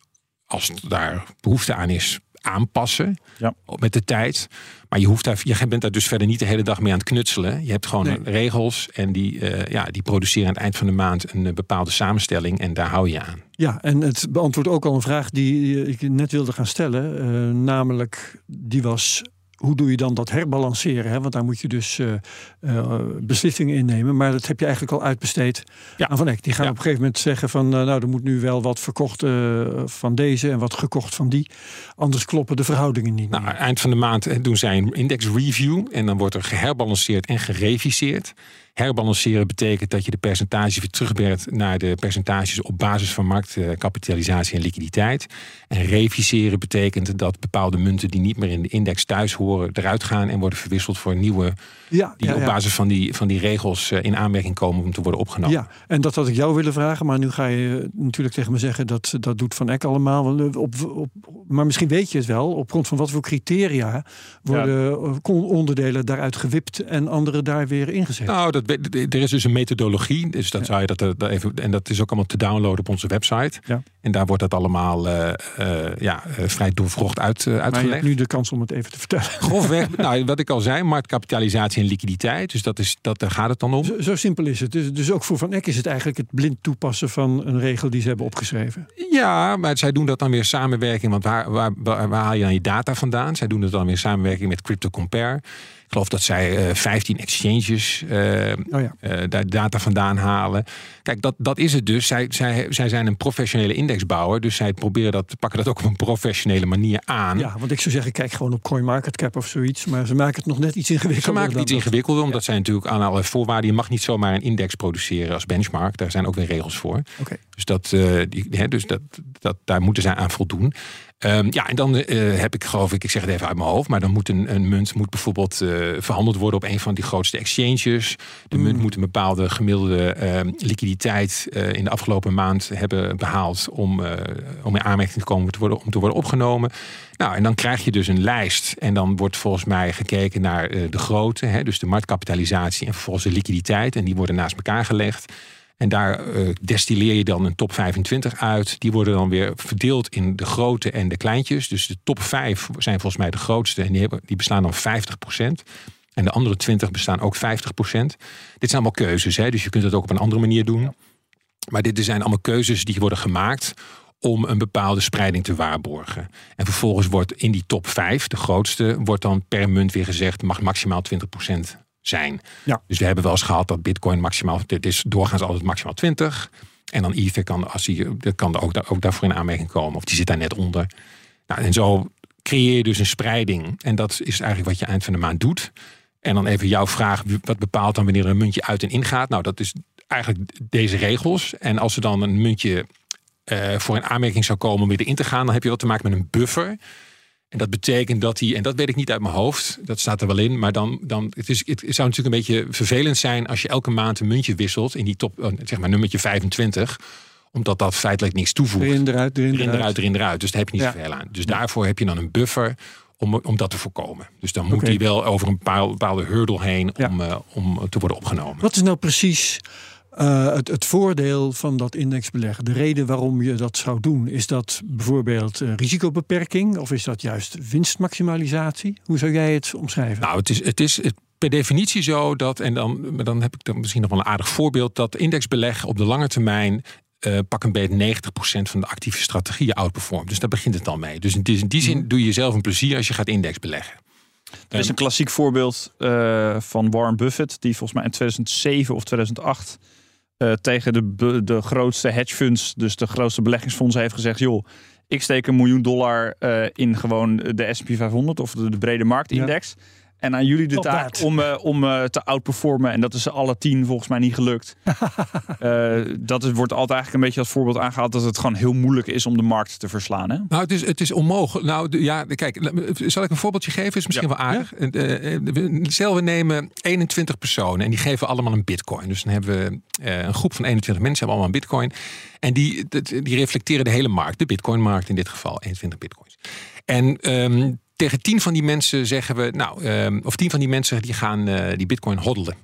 S2: als daar behoefte aan is, aanpassen
S3: Ja.
S2: met de tijd. Maar je, hoeft daar, je bent daar dus verder niet de hele dag mee aan het knutselen. Je hebt gewoon
S1: Nee.
S2: regels en die, eh, ja, die produceren aan het eind van de maand een eh, bepaalde samenstelling en daar hou je aan.
S1: Ja, en het beantwoordt ook al een vraag die ik net wilde gaan stellen. Eh, namelijk, die was, hoe doe je dan dat herbalanceren? Hè? Want daar moet je dus eh, eh, beslissingen innemen. Maar dat heb je eigenlijk al uitbesteed
S2: Ja.
S1: aan Van Eck. Die gaan
S2: Ja.
S1: op een gegeven moment zeggen van... eh, nou, er moet nu wel wat verkocht van deze en wat gekocht van die. Anders kloppen de verhoudingen niet
S2: Nou,
S1: meer.
S2: eind van de maand doen zij een index review en dan wordt er geherbalanceerd en gereviseerd. Herbalanceren betekent dat je de percentages weer terugbrengt naar de percentages op basis van marktkapitalisatie en liquiditeit. En reviseren betekent dat bepaalde munten die niet meer in de index thuis horen, eruit gaan en worden verwisseld voor nieuwe
S1: Ja,
S2: die
S1: ja,
S2: op basis van die, van die regels eh, in aanmerking komen om te worden opgenomen.
S1: Ja, en dat had ik jou willen vragen, maar nu ga je eh, natuurlijk tegen me zeggen dat dat doet Van Eck allemaal. eh, Op, op, maar misschien weet je het wel, op grond van wat voor criteria worden eh, onderdelen daaruit gewipt en andere daar weer ingezet.
S2: Nou, dat, er is dus een methodologie. Dus dat zou je dat, dat even. En dat is ook allemaal te downloaden op onze website.
S1: Ja.
S2: En daar wordt dat allemaal eh, eh, ja, eh, vrij doorvrocht uit, eh,
S1: maar je
S2: uitgelegd.
S1: hebt nu de kans om het even te vertellen.
S2: Grofweg, nou, wat ik al zei, marktkapitalisatie en liquiditeit. Dus dat is, dat, daar gaat het dan om.
S1: Zo, zo simpel is het. Dus, dus ook voor Van Eck is het eigenlijk het blind toepassen van een regel die ze hebben opgeschreven.
S2: Ja, maar zij doen dat dan weer samenwerking. Want waar, waar, waar, waar haal je dan je data vandaan? Zij doen het dan weer samenwerking met Crypto Compare. Ik geloof dat zij eh 15 exchanges eh,
S1: Oh ja.
S2: eh, daar data vandaan halen. Kijk, dat, dat is het dus. Zij, zij, zij zijn een professionele indexbouwer. Dus zij proberen dat, pakken dat ook op een professionele manier aan.
S1: ja, want ik zou zeggen, kijk gewoon op CoinMarketCap of zoiets. Maar ze maken het nog net iets ingewikkelder.
S2: Ze maken het iets ingewikkelder, omdat zij natuurlijk aan alle voorwaarden. Je mag niet zomaar een index produceren als benchmark. Daar zijn ook weer regels voor.
S1: Oké.
S2: Dus, dat, eh, die, hè, dus dat, dat, daar moeten zij aan voldoen. Ehm, ja, en dan eh, heb ik geloof ik, ik zeg het even uit mijn hoofd, maar dan moet een, een munt moet bijvoorbeeld eh, verhandeld worden op een van die grootste exchanges. De munt moet een bepaalde gemiddelde ehm, liquiditeit eh, in de afgelopen maand hebben behaald om, eh, om in aanmerking te komen te worden, om te worden opgenomen. Nou, en dan krijg je dus een lijst. En dan wordt volgens mij gekeken naar eh, de grootte, hè, dus de marktkapitalisatie en vervolgens de liquiditeit. En die worden naast elkaar gelegd. En daar destilleer je dan een top 25 uit. Die worden dan weer verdeeld in de grote en de kleintjes. Dus de top 5 zijn volgens mij de grootste. En die, hebben, die beslaan dan 50%. En de andere 20 bestaan ook 50%. Dit zijn allemaal keuzes, hè? dus je kunt het ook op een andere manier doen. Maar dit zijn allemaal keuzes die worden gemaakt om een bepaalde spreiding te waarborgen. En vervolgens wordt in die top 5, de grootste, wordt dan per munt weer gezegd, mag maximaal 20% zijn.
S1: Ja.
S2: Dus we hebben wel eens gehad dat Bitcoin maximaal, dit is doorgaans altijd maximaal 20. En dan Ether kan, als die, dat kan er ook, daar- ook daarvoor in aanmerking komen. Of die zit daar net onder. Nou, en zo creëer je dus een spreiding. En dat is eigenlijk wat je eind van de maand doet. En dan even jouw vraag, wat bepaalt dan wanneer er een muntje uit en ingaat? Nou, dat is eigenlijk deze regels. En als er dan een muntje eh, voor een aanmerking zou komen om weer erin te gaan, dan heb je wat te maken met een buffer. En dat betekent dat hij, en dat weet ik niet uit mijn hoofd, dat staat er wel in, maar dan, dan het, is, het zou natuurlijk een beetje vervelend zijn als je elke maand een muntje wisselt in die top, eh, zeg maar nummertje 25, omdat dat feitelijk niks toevoegt.
S1: Erin, eruit, erin,
S2: Erin,
S1: eruit.
S2: erin, eruit. Dus daar heb je niet
S1: Ja.
S2: zoveel aan. Dus daarvoor heb je dan een buffer om, om dat te voorkomen. Dus dan moet
S1: Oké.
S2: die wel over een bepaal- bepaalde hurdle heen
S1: Ja.
S2: om, eh, om te worden opgenomen.
S1: Wat is nou precies eh, het, het voordeel van dat indexbeleggen? De reden waarom je dat zou doen, is dat bijvoorbeeld eh, risicobeperking of is dat juist winstmaximalisatie? Hoe zou jij het omschrijven?
S2: Nou, het is, het is per definitie zo dat, en dan, dan heb ik dan misschien nog wel een aardig voorbeeld, dat indexbeleg op de lange termijn eh, pak een beetje 90% van de actieve strategieën outperformt. Dus daar begint het al mee. Dus in die, in die zin doe je jezelf een plezier als je gaat indexbeleggen.
S3: Er is een klassiek voorbeeld eh, van Warren Buffett, die volgens mij in 2007 of 2008 eh, tegen de, de grootste hedge funds, dus de grootste beleggingsfondsen, heeft gezegd: joh, ik steek een miljoen dollar in gewoon de S&P 500 of de, de brede marktindex. En aan jullie de
S1: Top
S3: taak
S1: that.
S3: om, eh, om eh, te outperformen. En dat is alle tien volgens mij niet gelukt. Eh, dat is, wordt altijd eigenlijk een beetje als voorbeeld aangehaald dat het gewoon heel moeilijk is om de markt te verslaan. Hè?
S2: Nou, het is, het is onmogelijk. Nou, de- ja, kijk, zal ik een voorbeeldje geven? Is misschien wel aardig. We- Stel, we nemen 21 personen en die geven allemaal een bitcoin. Dus dan hebben we eh, een groep van 21 mensen, hebben allemaal een bitcoin. En die, die reflecteren de hele markt, de bitcoinmarkt in dit geval, 21 bitcoins. En ehm, tegen 10 van die mensen zeggen we, nou, ehm, of 10 van die mensen die gaan eh, die bitcoin hoddelen.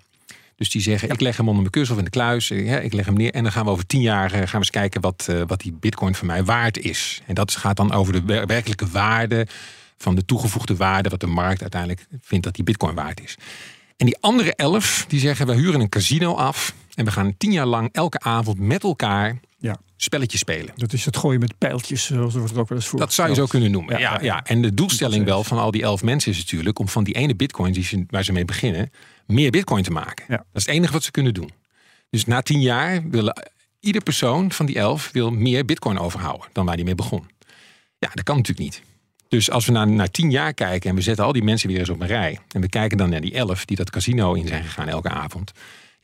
S2: Dus die zeggen, ik leg hem onder mijn kussen of in de kluis. eh, Ik leg hem neer en dan gaan we over tien jaar eh, gaan we eens kijken wat, wat die bitcoin voor mij waard is. En dat gaat dan over de wer- werkelijke waarde van de toegevoegde waarde... wat de markt uiteindelijk vindt dat die bitcoin waard is. En die andere elf, die zeggen, we huren een casino af... en we gaan tien jaar lang elke avond met elkaar
S1: Ja.
S2: spelletjes spelen.
S1: Dat is het gooien met pijltjes, zoals wordt er ook wel eens voor.
S2: Dat zou je zo kunnen noemen.
S1: Ja,
S2: Ja,
S1: ja,
S2: ja,
S1: ja.
S2: En de doelstelling wel van al die elf mensen is natuurlijk om van die ene bitcoin die ze, waar ze mee beginnen, meer bitcoin te maken.
S1: Ja.
S2: Dat is het enige wat ze kunnen doen. Dus na tien jaar wil ieder persoon van die elf wil meer bitcoin overhouden dan waar die mee begon. Ja, dat kan natuurlijk niet. Dus als we naar, naar tien jaar kijken en we zetten al die mensen weer eens op een rij. En we kijken dan naar die elf die dat casino in zijn gegaan elke avond.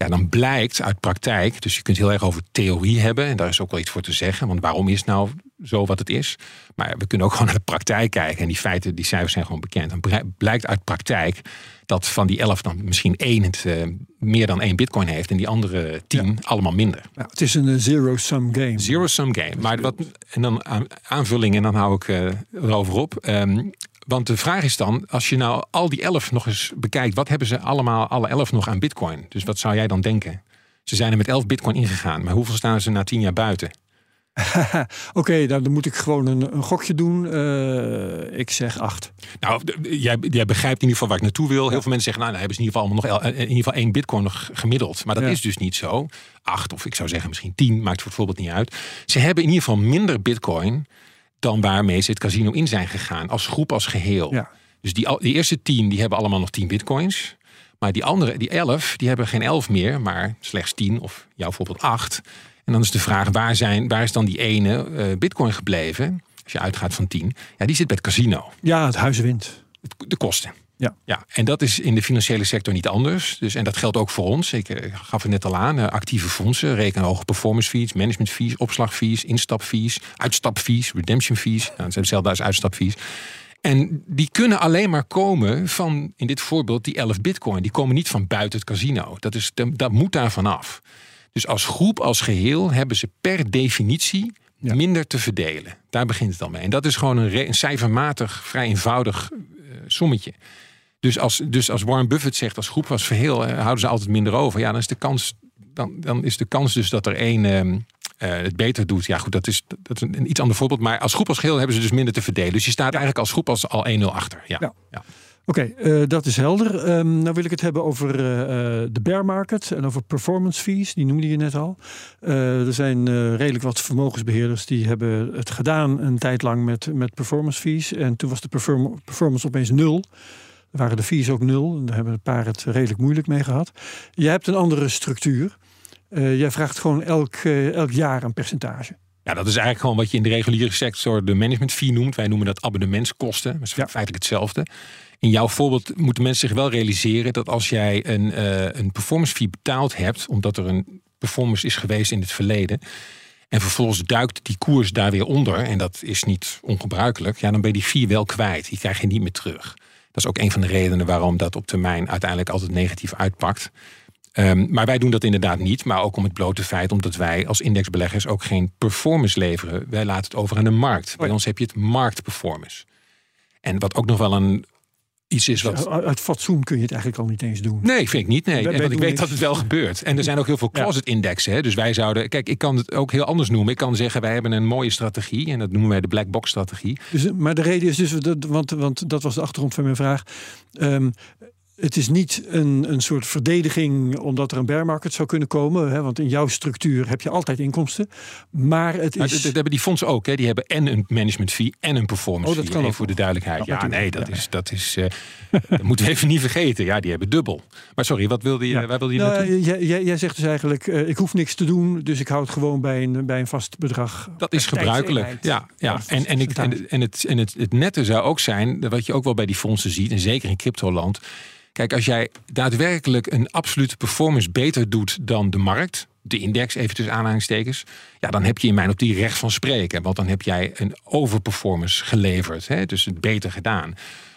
S2: Ja, dan blijkt uit praktijk, dus je kunt heel erg over theorie hebben. En daar is ook wel iets voor te zeggen. Want waarom is nou zo wat het is? Maar we kunnen ook gewoon naar de praktijk kijken. En die feiten, die cijfers zijn gewoon bekend. Dan blij- blijkt uit praktijk dat van die elf dan misschien één het eh, meer dan één bitcoin heeft. En die andere tien allemaal minder.
S1: Ja, het is een eh, zero-sum game.
S2: Zero sum game. Maar wat, en dan aan- aanvulling en dan hou ik eh, erover op. Ehm, want de vraag is dan, als je nou al die elf nog eens bekijkt, wat hebben ze allemaal, alle elf nog aan bitcoin? Dus wat zou jij dan denken? Ze zijn er met 11 bitcoin ingegaan, maar hoeveel staan ze na 10 jaar buiten?
S1: Oké, nou, dan moet ik gewoon een, een gokje doen. Eh, ik zeg acht.
S2: Nou, jij, jij begrijpt in ieder geval waar ik naartoe wil. Heel veel mensen zeggen, nou, dan hebben ze in ieder geval allemaal nog el- in ieder geval één bitcoin nog gemiddeld. Maar dat
S1: Ja.
S2: is dus niet zo. Acht of ik zou zeggen misschien tien, maakt voor het voorbeeld niet uit. Ze hebben in ieder geval minder bitcoin dan waarmee ze het casino in zijn gegaan. Als groep, als geheel.
S1: Ja.
S2: Dus die, die eerste tien, die hebben allemaal nog tien bitcoins. Maar die andere, die elf, die hebben geen elf meer, maar slechts tien of jouw bijvoorbeeld acht. En dan is de vraag, waar, zijn, waar is dan die ene eh, bitcoin gebleven? Als je uitgaat van tien. Ja, die zit bij het casino
S1: Ja, het huis wint.
S2: de kosten.
S1: Ja.
S2: Ja, en dat is in de financiële sector niet anders. Dus, en dat geldt ook voor ons. Ik eh, gaf het net al aan. eh, actieve fondsen rekenen hoge performance fees, management fees, opslagfees, instapfees, uitstapfees, redemption fees. Nou, dat zijn hetzelfde als uitstapfees. En die kunnen alleen maar komen van, in dit voorbeeld, die 11 bitcoin. Die komen niet van buiten het casino. Dat, is, dat moet daar vanaf. Dus als groep, als geheel, hebben ze per definitie
S1: Ja.
S2: minder te verdelen. Daar begint het dan mee. En dat is gewoon een cijfermatig, vrij eenvoudig eh, sommetje. Dus als, dus als Warren Buffett zegt, als groep, als geheel, eh, houden ze altijd minder over. Ja, dan is de kans, dan, dan is de kans dus dat er één ehm, eh, het beter doet. Ja, goed, dat is, dat is een, iets ander voorbeeld. Maar als groep, als geheel hebben ze dus minder te verdelen. Dus je staat eigenlijk als groep als al 1-0 achter. Ja.
S1: Ja.
S2: Ja.
S1: Oké, eh, dat is helder. Ehm nou wil ik het hebben over de bear market en over performance fees. Die noemde je net al. Er zijn redelijk wat vermogensbeheerders die hebben het gedaan een tijd lang met, met performance fees. En toen was de perform- performance opeens nul. Waren de fees ook nul. Daar hebben een paar het redelijk moeilijk mee gehad. Jij hebt een andere structuur. Eh, jij vraagt gewoon elk, eh, elk jaar een percentage.
S2: Ja, dat is eigenlijk gewoon wat je in de reguliere sector de management fee noemt. Wij noemen dat abonnementskosten. Dat is
S1: Ja.
S2: feitelijk hetzelfde. In jouw voorbeeld moeten mensen zich wel realiseren dat als jij een, eh, een performance fee betaald hebt, omdat er een performance is geweest in het verleden. En vervolgens duikt die koers daar weer onder. En dat is niet ongebruikelijk. Ja, dan ben je die fee wel kwijt. Die krijg je niet meer terug. Dat is ook een van de redenen waarom dat op termijn uiteindelijk altijd negatief uitpakt. Ehm, maar wij doen dat inderdaad niet. Maar ook om het blote feit omdat wij als indexbeleggers ook geen performance leveren. Wij laten het over aan de markt. Bij ons heb je het marktperformance. En wat ook nog wel een iets is wat.
S1: Uit uit fatsoen kun je het eigenlijk al niet eens doen.
S2: Nee, vind ik niet. Nee,
S1: Wij- wij
S2: want ik weet
S1: niks.
S2: dat het wel gebeurt. En er zijn ook heel veel closet indexen. Hè? Dus wij zouden. Kijk, ik kan het ook heel anders noemen. Ik kan zeggen, wij hebben een mooie strategie. En dat noemen wij de black box strategie.
S1: Dus, maar de reden is dus, dat, want, want dat was de achtergrond van mijn vraag. Ehm, het is niet een, een soort verdediging omdat er een bear market zou kunnen komen. Hè, want in jouw structuur heb je altijd inkomsten. Maar het
S2: Maar
S1: is...
S2: dat, dat hebben die fondsen ook. Hè? Die hebben en een management fee en een performance
S1: Oh, dat
S2: fee.
S1: kan ook
S2: voor de duidelijkheid.
S1: Ja,
S2: nee, dat
S1: Ja.
S2: is. Dat, is eh, dat moeten we even niet vergeten. Ja, die hebben dubbel. Maar sorry, wat wilde je,
S1: Ja.
S2: waar wilde je
S1: Nou,
S2: naartoe?
S1: jij, jij, jij zegt dus eigenlijk, eh, ik hoef niks te doen, dus ik hou het gewoon bij een, bij een vast bedrag.
S2: Dat is
S1: per
S2: gebruikelijk. Ja, ja. En, en, ik, en, en, het, en het, het nette zou ook zijn, wat je ook wel bij die fondsen ziet, en zeker in cryptoland. Kijk, als jij daadwerkelijk een absolute performance beter doet dan de markt, de index, even tussen aanhalingstekens, ja, dan heb je in mijn optiek recht van spreken. Want dan heb jij een overperformance geleverd. Hè? Dus het beter gedaan.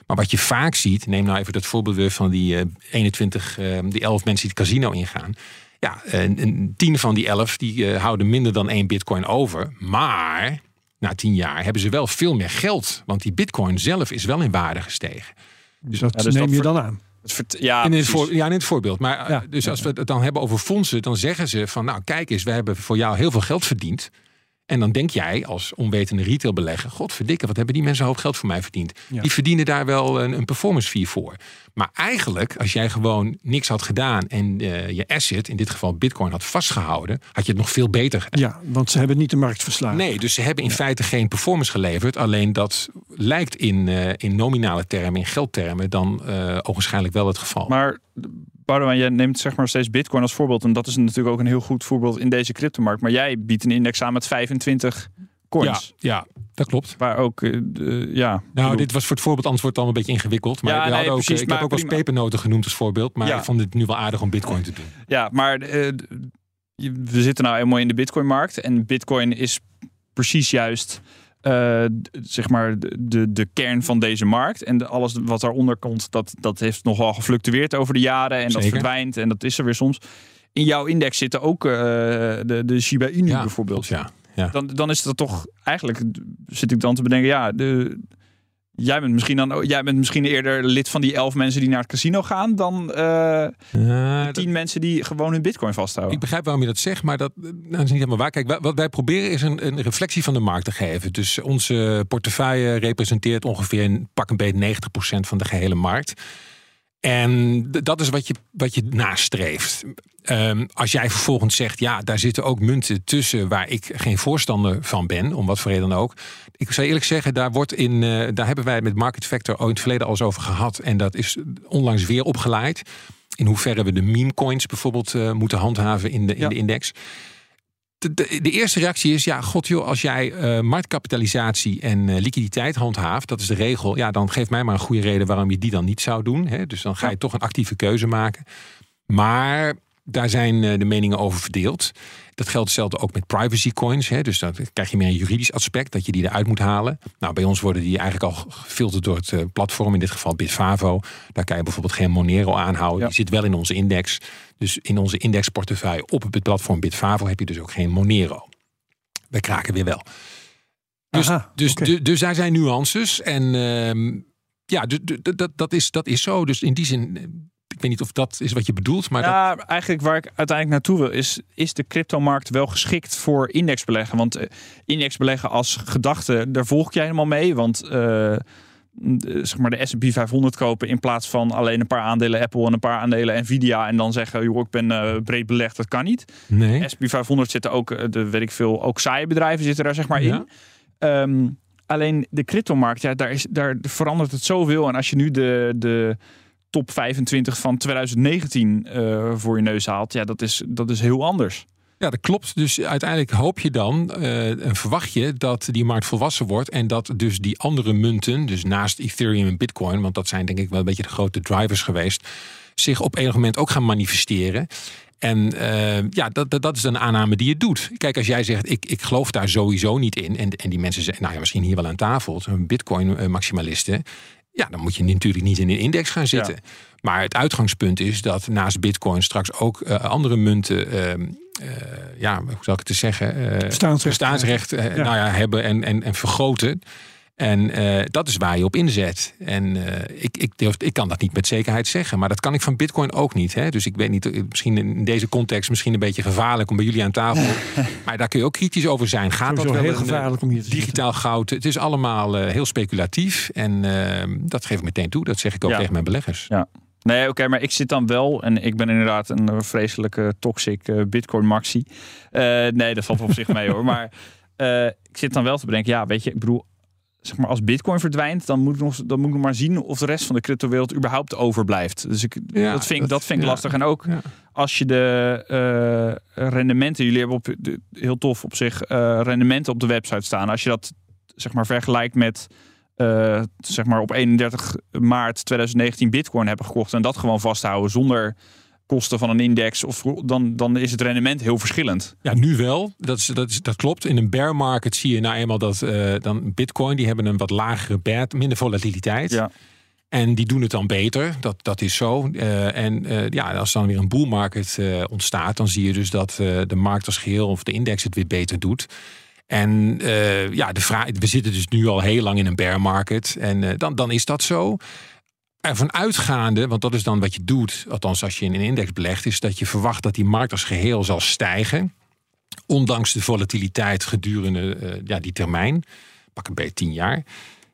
S2: Maar wat je vaak ziet, neem nou even dat voorbeeld weer van die eh, 21, eh, die 11 mensen die het casino ingaan. Ja, een, een tien van die 11 die eh, houden minder dan één bitcoin over. Maar na tien jaar hebben ze wel veel meer geld. Want die bitcoin zelf is wel in waarde gestegen.
S1: Dus dat
S3: Ja, dus
S1: neem
S3: dat
S1: je
S3: ver-
S1: dan aan.
S3: Het vert- ja,
S2: in, het voor, ja, in het voorbeeld. Maar eh,
S1: Ja.
S2: dus als we het dan hebben over fondsen, dan zeggen ze van nou kijk eens, we hebben voor jou heel veel geld verdiend. En dan denk jij als onwetende retailbelegger, godverdikke, wat hebben die mensen een hoop geld voor mij verdiend?
S1: Ja.
S2: Die verdienen daar wel een, een performance fee voor. Maar eigenlijk, als jij gewoon niks had gedaan en eh, je asset, in dit geval bitcoin, had vastgehouden, had je het nog veel beter gedaan.
S1: Ja, want ze hebben niet de markt verslagen.
S2: Nee, dus ze hebben in feite geen performance geleverd. Alleen dat lijkt in, eh, in nominale termen, in geldtermen, dan eh ogenschijnlijk wel het geval.
S3: Maar Boudewijn, jij neemt zeg maar steeds Bitcoin als voorbeeld. En dat is natuurlijk ook een heel goed voorbeeld in deze cryptomarkt. Maar jij biedt een index aan met 25 coins.
S2: ja, ja, dat klopt.
S3: Waar ook, eh, de- ja.
S2: Nou,
S3: bedoel-
S2: dit was voor het voorbeeld, het allemaal een beetje ingewikkeld. Maar
S3: Ja, nee,
S2: ook,
S3: precies,
S2: ik
S3: maar
S2: heb ook
S3: prima.
S2: pepernoten genoemd als voorbeeld. Maar
S3: Ja.
S2: ik vond het nu wel aardig om bitcoin te doen.
S3: Ja, maar eh, we zitten nou helemaal in de Bitcoin-markt. En Bitcoin is precies juist eh, zeg maar de, de, kern van deze markt. En de, alles wat daaronder komt, dat, dat heeft nogal gefluctueerd over de jaren. En dat verdwijnt. En dat is er weer soms. In jouw index zitten ook eh, de, de Shiba Inu
S2: Ja,
S3: bijvoorbeeld.
S2: Ja, ja.
S3: Dan, dan is dat toch eigenlijk zit ik dan te bedenken, ja, de, jij bent misschien dan ook- jij bent misschien eerder lid van die elf mensen die naar het casino gaan dan
S2: dat-
S3: tien mensen die gewoon hun bitcoin vasthouden.
S2: ik begrijp waarom je dat zegt, maar dat, nou, dat is niet helemaal waar. Kijk, wa- wat wij proberen is een, een reflectie van de markt te geven. Dus onze portefeuille representeert ongeveer een pak een beetje 90% van de gehele markt. En dat is wat je, wat je nastreeft. Ehm, als jij vervolgens zegt, ja, daar zitten ook munten tussen waar ik geen voorstander van ben, om wat voor reden dan ook. Ik zou eerlijk zeggen, daar, wordt in, eh, daar hebben wij met Market Factor ooit in het verleden al eens over gehad. En dat is onlangs weer opgeleid. In hoeverre we de meme coins bijvoorbeeld eh, moeten handhaven in de, in
S3: Ja.
S2: de index. De, de, de eerste reactie is, ja, god joh, als jij eh, marktkapitalisatie en liquiditeit handhaaft, dat is de regel, ja, dan geef mij maar een goede reden waarom je die dan niet zou doen. Hè? Dus dan ga je toch een actieve keuze maken. Maar daar zijn eh, de meningen over verdeeld. Dat geldt hetzelfde ook met privacy coins. Hè? Dus dan krijg je meer een juridisch aspect dat je die eruit moet halen. Nou, bij ons worden die eigenlijk al gefilterd door het eh, platform, in dit geval Bitfavo. Daar kan je bijvoorbeeld geen Monero aanhouden.
S3: Ja.
S2: Die zit wel in onze index. Dus in onze indexportefeuille op het platform Bitfavo heb je dus ook geen Monero. Wij kraken weer wel. Dus,
S1: Aha,
S2: dus, dus daar zijn nuances. En ehm, ja, dat, dat, is, dat is zo. Dus in die zin, eh, weet niet of dat is wat je bedoelt. Maar dat,
S3: ja, eigenlijk waar ik uiteindelijk naartoe wil, is, is de cryptomarkt wel geschikt voor indexbeleggen? Want eh, indexbeleggen als gedachte, daar volg jij helemaal mee. Want eh, de- zeg maar de S&P 500 kopen in plaats van alleen een paar aandelen Apple en een paar aandelen Nvidia en dan zeggen, joh, ik ben eh, breed belegd, dat kan niet.
S2: nee.
S3: SP 500 zitten ook, eh, de, weet ik veel, ook saaie bedrijven zitten daar zeg maar
S2: Ja.
S3: in. Ehm, alleen de cryptomarkt, ja, daar, is, daar verandert het zoveel. En als je nu de, de top 25 van 2019 eh, voor je neus haalt, ja, dat is, dat is heel anders.
S2: Ja, dat klopt. Dus uiteindelijk hoop je dan eh, en verwacht je dat die markt volwassen wordt. En dat dus die andere munten, dus naast Ethereum en Bitcoin, want dat zijn denk ik wel een beetje de grote drivers geweest, zich op enig moment ook gaan manifesteren. En eh, ja, dat, dat, is een aanname die je doet. Kijk, als jij zegt, ik, ik geloof daar sowieso niet in. En, en die mensen zeggen, nou ja, misschien hier wel aan tafel, Bitcoin-maximalisten. Ja, dan moet je natuurlijk niet in een index gaan zitten. Maar het uitgangspunt is dat naast Bitcoin straks ook eh, andere munten, ehm, eh, ja, hoe zal ik het te zeggen, eh,
S1: Bestaansrecht.
S2: bestaansrecht eh,
S1: Ja.
S2: Nou ja, hebben en, en, en vergroten. En eh, dat is waar je op inzet. En eh, ik, ik, durf, ik kan dat niet met zekerheid zeggen. Maar dat kan ik van Bitcoin ook niet. Hè? Dus ik weet niet, eh, misschien in deze context misschien een beetje gevaarlijk om bij jullie aan tafel. maar daar kun je ook kritisch over zijn. Gaat dat wel
S1: heel gevaarlijk om hier te zitten.
S2: digitaal goud? Het is allemaal eh, heel speculatief. En eh, dat geef ik meteen toe. Dat zeg ik ook
S3: Ja.
S2: tegen mijn beleggers.
S3: Nee, oké, maar ik zit dan wel, en ik ben inderdaad een vreselijke toxic eh, Bitcoin maxi. Eh, nee, dat valt op zich mee hoor. Maar eh, ik zit dan wel te bedenken, ja, weet je, ik bedoel, zeg maar, als Bitcoin verdwijnt, dan moet ik nog, dan moet ik nog maar zien of de rest van de cryptowereld überhaupt overblijft. Dus ik,
S2: Ja,
S3: dat vind, ik-
S2: dat-
S3: dat vind ik
S2: ja.
S3: lastig. En ook
S2: Ja.
S3: als je de eh, rendementen, jullie hebben op de, heel tof op zich eh, rendementen op de website staan. Als je dat zeg maar vergelijkt met eh, zeg maar op 31 maart 2019 Bitcoin hebben gekocht en dat gewoon vasthouden zonder kosten van een index, of dan, dan is het rendement heel verschillend.
S2: Ja, nu wel. Dat, is, dat, is, dat klopt. In een bear market zie je nou eenmaal dat eh, dan Bitcoin, die hebben een wat lagere bear, minder volatiliteit.
S3: Ja.
S2: En die doen het dan beter. Dat, dat is zo. Eh, en eh, ja, als dan weer een bull market ontstaat, dan zie je dus dat de markt als geheel of de index het weer beter doet. En ja, de vraag, we zitten dus nu al heel lang in een bear market. En dan, dan is dat zo. Ervan uitgaande, want dat is dan wat je doet, althans als je in een index belegt, is dat je verwacht dat die markt als geheel zal stijgen. Ondanks de volatiliteit gedurende uh, ja, die termijn, pak een beetje tien jaar.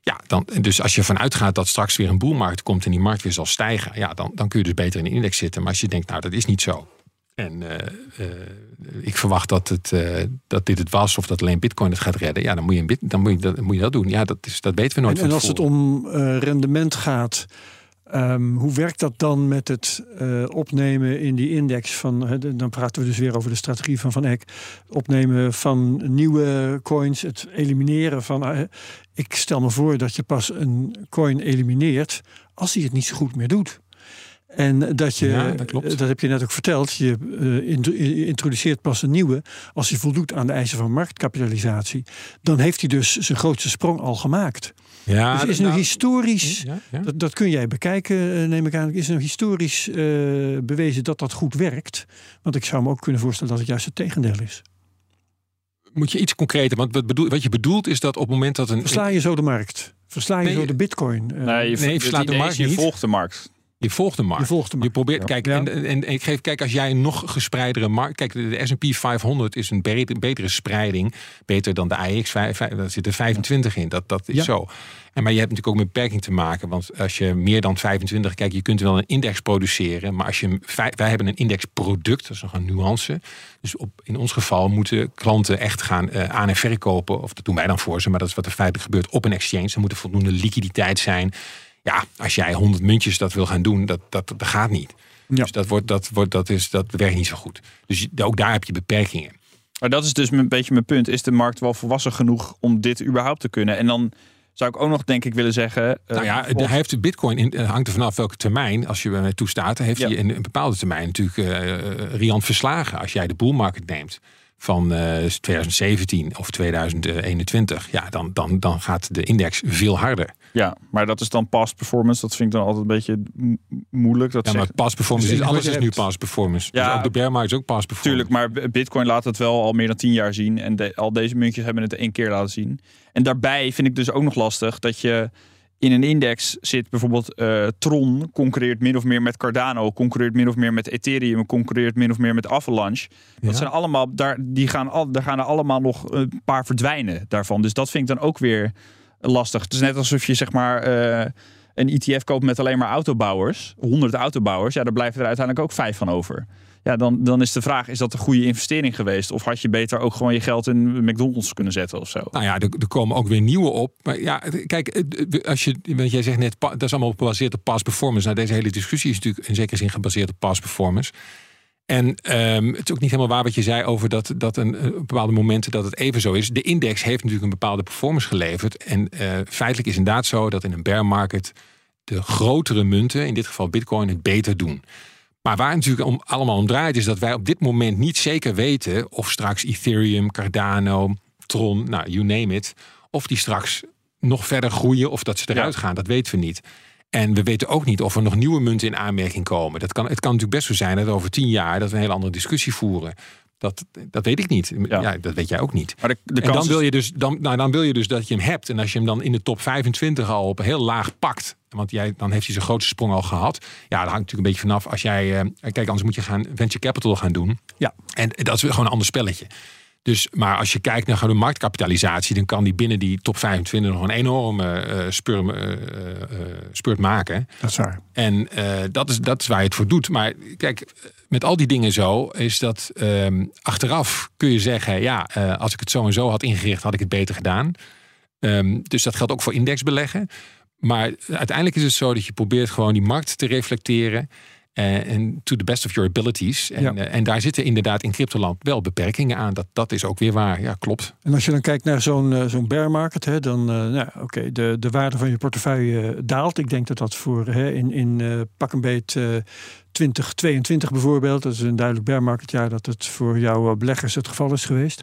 S2: Ja, dan, dus als je ervan uitgaat dat straks weer een boelmarkt komt en die markt weer zal stijgen, ja, dan, dan kun je dus beter in de index zitten. Maar als je denkt, nou, dat is niet zo. En uh, uh, ik verwacht dat, het, uh, dat dit het was of dat alleen Bitcoin het gaat redden. Ja, dan moet je, bit, dan moet je, dat, moet je dat doen. Ja, dat, is, dat weten we nooit.
S1: En, en als het om rendement gaat, Um, hoe werkt dat dan met het uh, opnemen in die index van, dan praten we dus weer over de strategie van Van Eck, opnemen van nieuwe coins, het elimineren van, uh, ik stel me voor dat je pas een coin elimineert als hij het niet zo goed meer doet. En dat je,
S2: ja, dat, klopt.
S1: dat heb je net ook verteld, je uh, introduceert pas een nieuwe als hij voldoet aan de eisen van marktkapitalisatie. Dan heeft hij dus zijn grootste sprong al gemaakt.
S2: Ja,
S1: dus is nu nou, historisch, ja, ja. Dat, dat, kun jij bekijken, neem ik aan, is nu historisch uh, bewezen dat dat goed werkt. Want ik zou me ook kunnen voorstellen dat het juist het tegendeel is.
S2: Moet je iets concreter, want wat, bedoel, wat je bedoelt is dat op het moment dat een...
S1: Versla je zo de markt? Versla je
S3: nee,
S1: zo de bitcoin?
S3: Uh, nee, je, nee, verslaat de markt Je volgt de markt.
S2: Je volgt de markt.
S1: Je, volgt de markt.
S2: je probeert, kijk, en, en, ik geef, kijk, als jij een nog gespreidere markt. Kijk, de, SP 500 is een betere, betere spreiding. Beter dan de AX. Daar zitten 25 in. Dat, dat is ja. zo. En, maar je hebt natuurlijk ook met beperking te maken. Want als je meer dan 25. Kijk, je kunt wel een index produceren. Maar als je. Wij hebben een indexproduct. Dat is nog een nuance. Dus op, in ons geval moeten klanten echt gaan uh, aan- en verkopen. Of dat doen wij dan voor ze. Maar dat is wat er feitelijk gebeurt op een exchange. Er moet er voldoende liquiditeit zijn. Ja, als jij 100 muntjes dat wil gaan doen, dat, dat, dat gaat niet. Ja. Dus dat, wordt, dat, wordt, dat, is, dat werkt niet zo goed. Dus ook daar heb je beperkingen.
S3: Maar dat is dus een beetje mijn punt. Is de markt wel volwassen genoeg om dit überhaupt te kunnen? En dan zou ik ook nog denk ik willen zeggen.
S2: Nou ja, hij heeft de bitcoin in, hangt er vanaf welke termijn. Als je mij toestaat, heeft ja. hij in een bepaalde termijn natuurlijk uh, riant verslagen. Als jij de bullmarket neemt van uh, 2017 of 2021, ja, dan, dan, dan gaat de index veel harder.
S3: Ja, maar dat is dan past performance. Dat vind ik dan altijd een beetje moeilijk. Dat
S2: ja, maar past performance is alles is nu past performance. Ja, dus ook de bear market is ook past performance.
S3: Tuurlijk, maar Bitcoin laat het wel al meer dan tien jaar zien. En de, al deze muntjes hebben het één keer laten zien. En daarbij vind ik dus ook nog lastig dat je in een index zit bijvoorbeeld uh, Tron concurreert min of meer met Cardano, concurreert min of meer met Ethereum, concurreert min of meer met Avalanche. Dat zijn allemaal daar die gaan al daar gaan er allemaal nog een paar verdwijnen daarvan. Dus dat vind ik dan ook weer lastig. Het is net alsof je zeg maar uh, een ETF koopt met alleen maar autobouwers, 100 autobouwers. Ja, daar blijven er uiteindelijk ook vijf van over. Ja, dan, dan is de vraag, is dat een goede investering geweest? Of had je beter ook gewoon je geld in McDonald's kunnen zetten of zo?
S2: Nou ja, er, er komen ook weer nieuwe op. Maar ja, kijk, als je, want jij zegt net, dat is allemaal gebaseerd op past performance. Nou, deze hele discussie is natuurlijk in zekere zin gebaseerd op past performance. En um, het is ook niet helemaal waar wat je zei over dat, dat een, een bepaalde momenten dat het even zo is. De index heeft natuurlijk een bepaalde performance geleverd. En uh, feitelijk is inderdaad zo dat in een bear market de grotere munten, in dit geval bitcoin, het beter doen. Maar waar het natuurlijk om, allemaal om draait, is dat wij op dit moment niet zeker weten of straks Ethereum, Cardano, Tron, nou, you name it, of die straks nog verder groeien of dat ze eruit ja. gaan. Dat weten we niet. En we weten ook niet of er nog nieuwe munten in aanmerking komen. Dat kan, het kan natuurlijk best zo zijn dat over tien jaar dat we een hele andere discussie voeren. Dat, dat weet ik niet. Ja. ja dat weet jij ook niet.
S3: Maar de, de
S2: en dan wil, je dus, dan, nou, dan wil je dus dat je hem hebt. En als je hem dan in de top 25 al op heel laag pakt. Want jij, dan heeft hij zijn grootste sprong al gehad. Ja, dat hangt natuurlijk een beetje vanaf. Als jij, uh, kijk, anders moet je gaan venture capital gaan doen.
S1: Ja.
S2: En dat is gewoon een ander spelletje. Dus, maar als je kijkt naar de marktkapitalisatie, dan kan die binnen die top 25 nog een enorme uh, spurt, uh, uh, spurt maken.
S1: Dat is waar.
S2: En dat, is, dat is waar je het voor doet. Maar kijk, met al die dingen zo, is dat um, achteraf kun je zeggen, ja, als ik het zo en zo had ingericht, had ik het beter gedaan. Um, dus dat geldt ook voor indexbeleggen. Maar uiteindelijk is het zo dat je probeert gewoon die markt te reflecteren. En to the best of your abilities. En, ja. uh, en daar zitten inderdaad in cryptoland wel beperkingen aan. Dat, dat is ook weer waar. Ja, klopt.
S1: En als je dan kijkt naar zo'n uh, zo'n bear market, hè, dan, nou, oké, okay, de, de waarde van je portefeuille daalt. Ik denk dat dat voor hè, in, in pak een beet 2022 bijvoorbeeld, dat is een duidelijk bear market jaar, dat het voor jouw beleggers het geval is geweest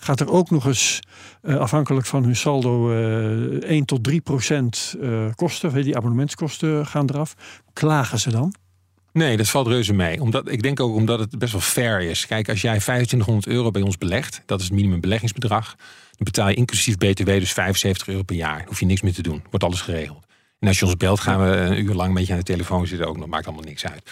S1: gaat er ook nog eens, uh, afhankelijk van hun saldo, uh, 1 tot 3 procent uh, kosten. Die abonnementskosten gaan eraf. Klagen ze dan?
S2: Nee, dat valt reuze mee. Omdat, ik denk ook omdat het best wel fair is. Kijk, als jij 2500 euro bij ons belegt, dat is het minimum beleggingsbedrag, dan betaal je inclusief BTW dus 75 euro per jaar. Dan hoef je niks meer te doen. Wordt alles geregeld. En als je ons belt, gaan we een uur lang met je aan de telefoon zitten. Ook nog maakt allemaal niks uit.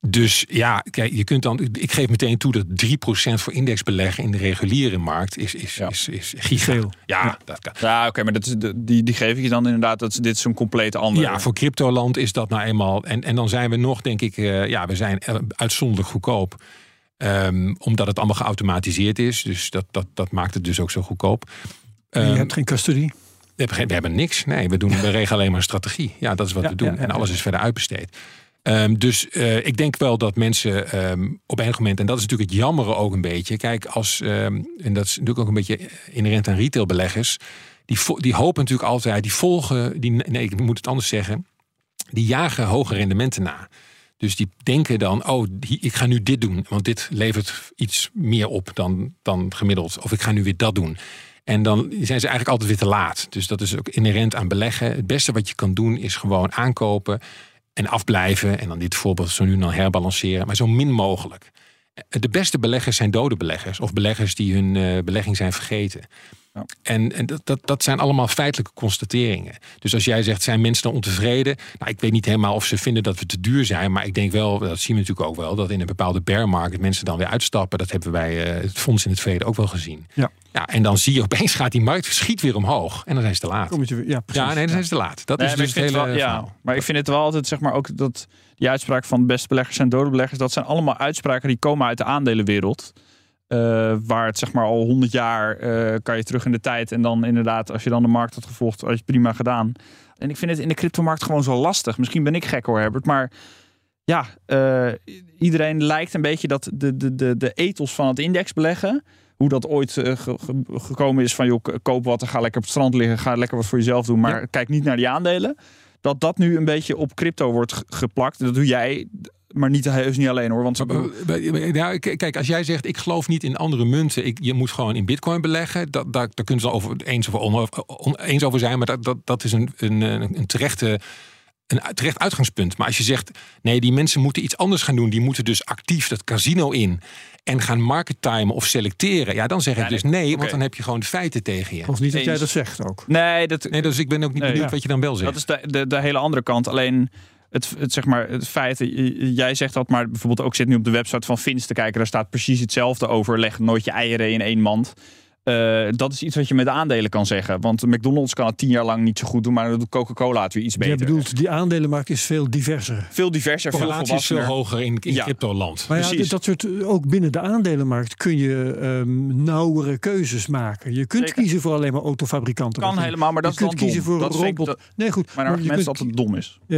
S2: Dus ja, kijk, je kunt dan. Ik geef meteen toe dat 3% voor indexbeleggen in de reguliere markt is, is,
S3: Ja.
S2: is, is. Ja,
S1: Ja.
S2: dat kan.
S3: Ja, oké, maar dat is, die, die geef ik je dan inderdaad. Dat, is- dit is een compleet ander.
S2: Ja, voor cryptoland is dat nou eenmaal. En, en dan zijn we nog, denk ik, eh, ja, we zijn eh, uitzonderlijk goedkoop. Ehm, omdat het allemaal geautomatiseerd is. Dus dat, dat, dat maakt het dus ook zo goedkoop.
S1: Je
S2: Ehm,
S1: hebt geen custody.
S2: we, hebben, geen- we hebben niks. Nee, we, doen, we regelen alleen maar strategie. Ja, dat is wat
S1: Ja,
S2: we doen. en alles is verder uitbesteed. Ehm, dus eh, ik denk wel dat mensen ehm, op enig moment, en dat is natuurlijk het jammere ook een beetje. Kijk, als, ehm, en dat is natuurlijk ook een beetje inherent aan retailbeleggers. Die, die hopen natuurlijk altijd, die volgen, die, nee, ik moet het anders zeggen. Die jagen hoge rendementen na. Dus die denken dan, oh, ik ga nu dit doen, want dit levert iets meer op dan, dan gemiddeld. Of ik ga nu weer dat doen. En dan zijn ze eigenlijk altijd weer te laat. Dus dat is ook inherent aan beleggen. Het beste wat je kan doen is gewoon aankopen en afblijven. En dan dit voorbeeld zo nu dan herbalanceren. Maar zo min mogelijk. De beste beleggers zijn dode beleggers. Of beleggers die hun eh, belegging zijn vergeten.
S3: Ja.
S2: En, en dat, dat, dat zijn allemaal feitelijke constateringen. Dus als jij zegt, zijn mensen dan ontevreden? Nou, ik weet niet helemaal of ze vinden dat we te duur zijn. Maar ik denk wel, dat zien we natuurlijk ook wel... dat in een bepaalde bear market mensen dan weer uitstappen. Dat hebben wij eh, het fonds in het verleden ook wel gezien.
S1: Ja.
S2: Ja, en dan zie je opeens gaat die markt schiet weer omhoog. En dan zijn ze te laat.
S1: Kom je ja, precies.
S2: Ja, nee, dan zijn ze te laat. Dat
S3: Nee,
S2: is
S3: maar
S2: dus
S3: ik
S2: het
S3: vind
S2: hele
S3: wel- ja,
S2: verhaal.
S3: Maar ik vind het wel altijd, zeg maar, ook dat die uitspraak van beste beleggers en dode beleggers, dat zijn allemaal uitspraken die komen uit de aandelenwereld. Eh, waar het zeg maar al 100 jaar eh, kan je terug in de tijd. En dan inderdaad, als je dan de markt had gevolgd, had je het prima gedaan. En ik vind het in de cryptomarkt gewoon zo lastig. Misschien ben ik gek hoor, Herbert. Maar ja, eh, iedereen lijkt een beetje dat de, de, de, de ethos van het index beleggen. Hoe dat ooit ge- ge- gekomen is van joh, koop wat en ga lekker op het strand liggen. Ga lekker wat voor jezelf doen. Maar kijk niet naar die aandelen. Dat dat nu een beetje op crypto wordt ge- geplakt. Dat doe jij, maar niet, heus niet alleen hoor. Want
S2: ja, kijk, als jij zegt ik geloof niet in andere munten, ik, je moet gewoon in bitcoin beleggen, dat, daar, daar kunnen ze over eens of on, oneens over zijn, maar dat, dat, dat is een, een, een terechte een terecht uitgangspunt. Maar als je zegt, nee, die mensen moeten iets anders gaan doen, die moeten dus actief dat casino in en gaan market timen of selecteren, ja, dan zeg ik
S3: Ja,
S2: dus
S3: nee,
S2: want dan heb je gewoon feiten tegen je.
S1: Of niet dat jij dat zegt ook.
S3: nee, dat,
S2: Nee, dus ik ben ook niet
S3: Nee,
S2: benieuwd
S1: ja.
S2: wat je dan wel zegt.
S3: Dat is de, de, de hele andere kant. Alleen het, het, zeg maar, het feit, j- jij zegt dat, maar bijvoorbeeld ook zit nu op de website van Fins te kijken. Daar staat precies hetzelfde over. Leg nooit je eieren in één mand. Eh, dat is iets wat je met aandelen kan zeggen. Want McDonald's kan het tien jaar lang niet zo goed doen, maar dan doet Coca-Cola het weer iets beter.
S1: bedoelt, die aandelenmarkt is veel diverser.
S3: veel diverser, veel
S2: is veel hoger in, in
S3: Ja.
S2: cryptoland.
S1: Maar ja, dat soort, ook binnen de aandelenmarkt kun je ehm nauwere keuzes maken. Je kunt
S3: Zeker.
S1: kiezen voor alleen maar autofabrikanten.
S3: Kan helemaal, maar dat
S1: je
S3: is
S1: kunt kiezen
S3: dom.
S1: voor
S3: Dat
S1: robot.
S3: dat-
S1: nee, goed.
S3: Mijn
S1: maar je
S3: argument is
S1: kunt,
S3: dat het dom is.
S1: eh,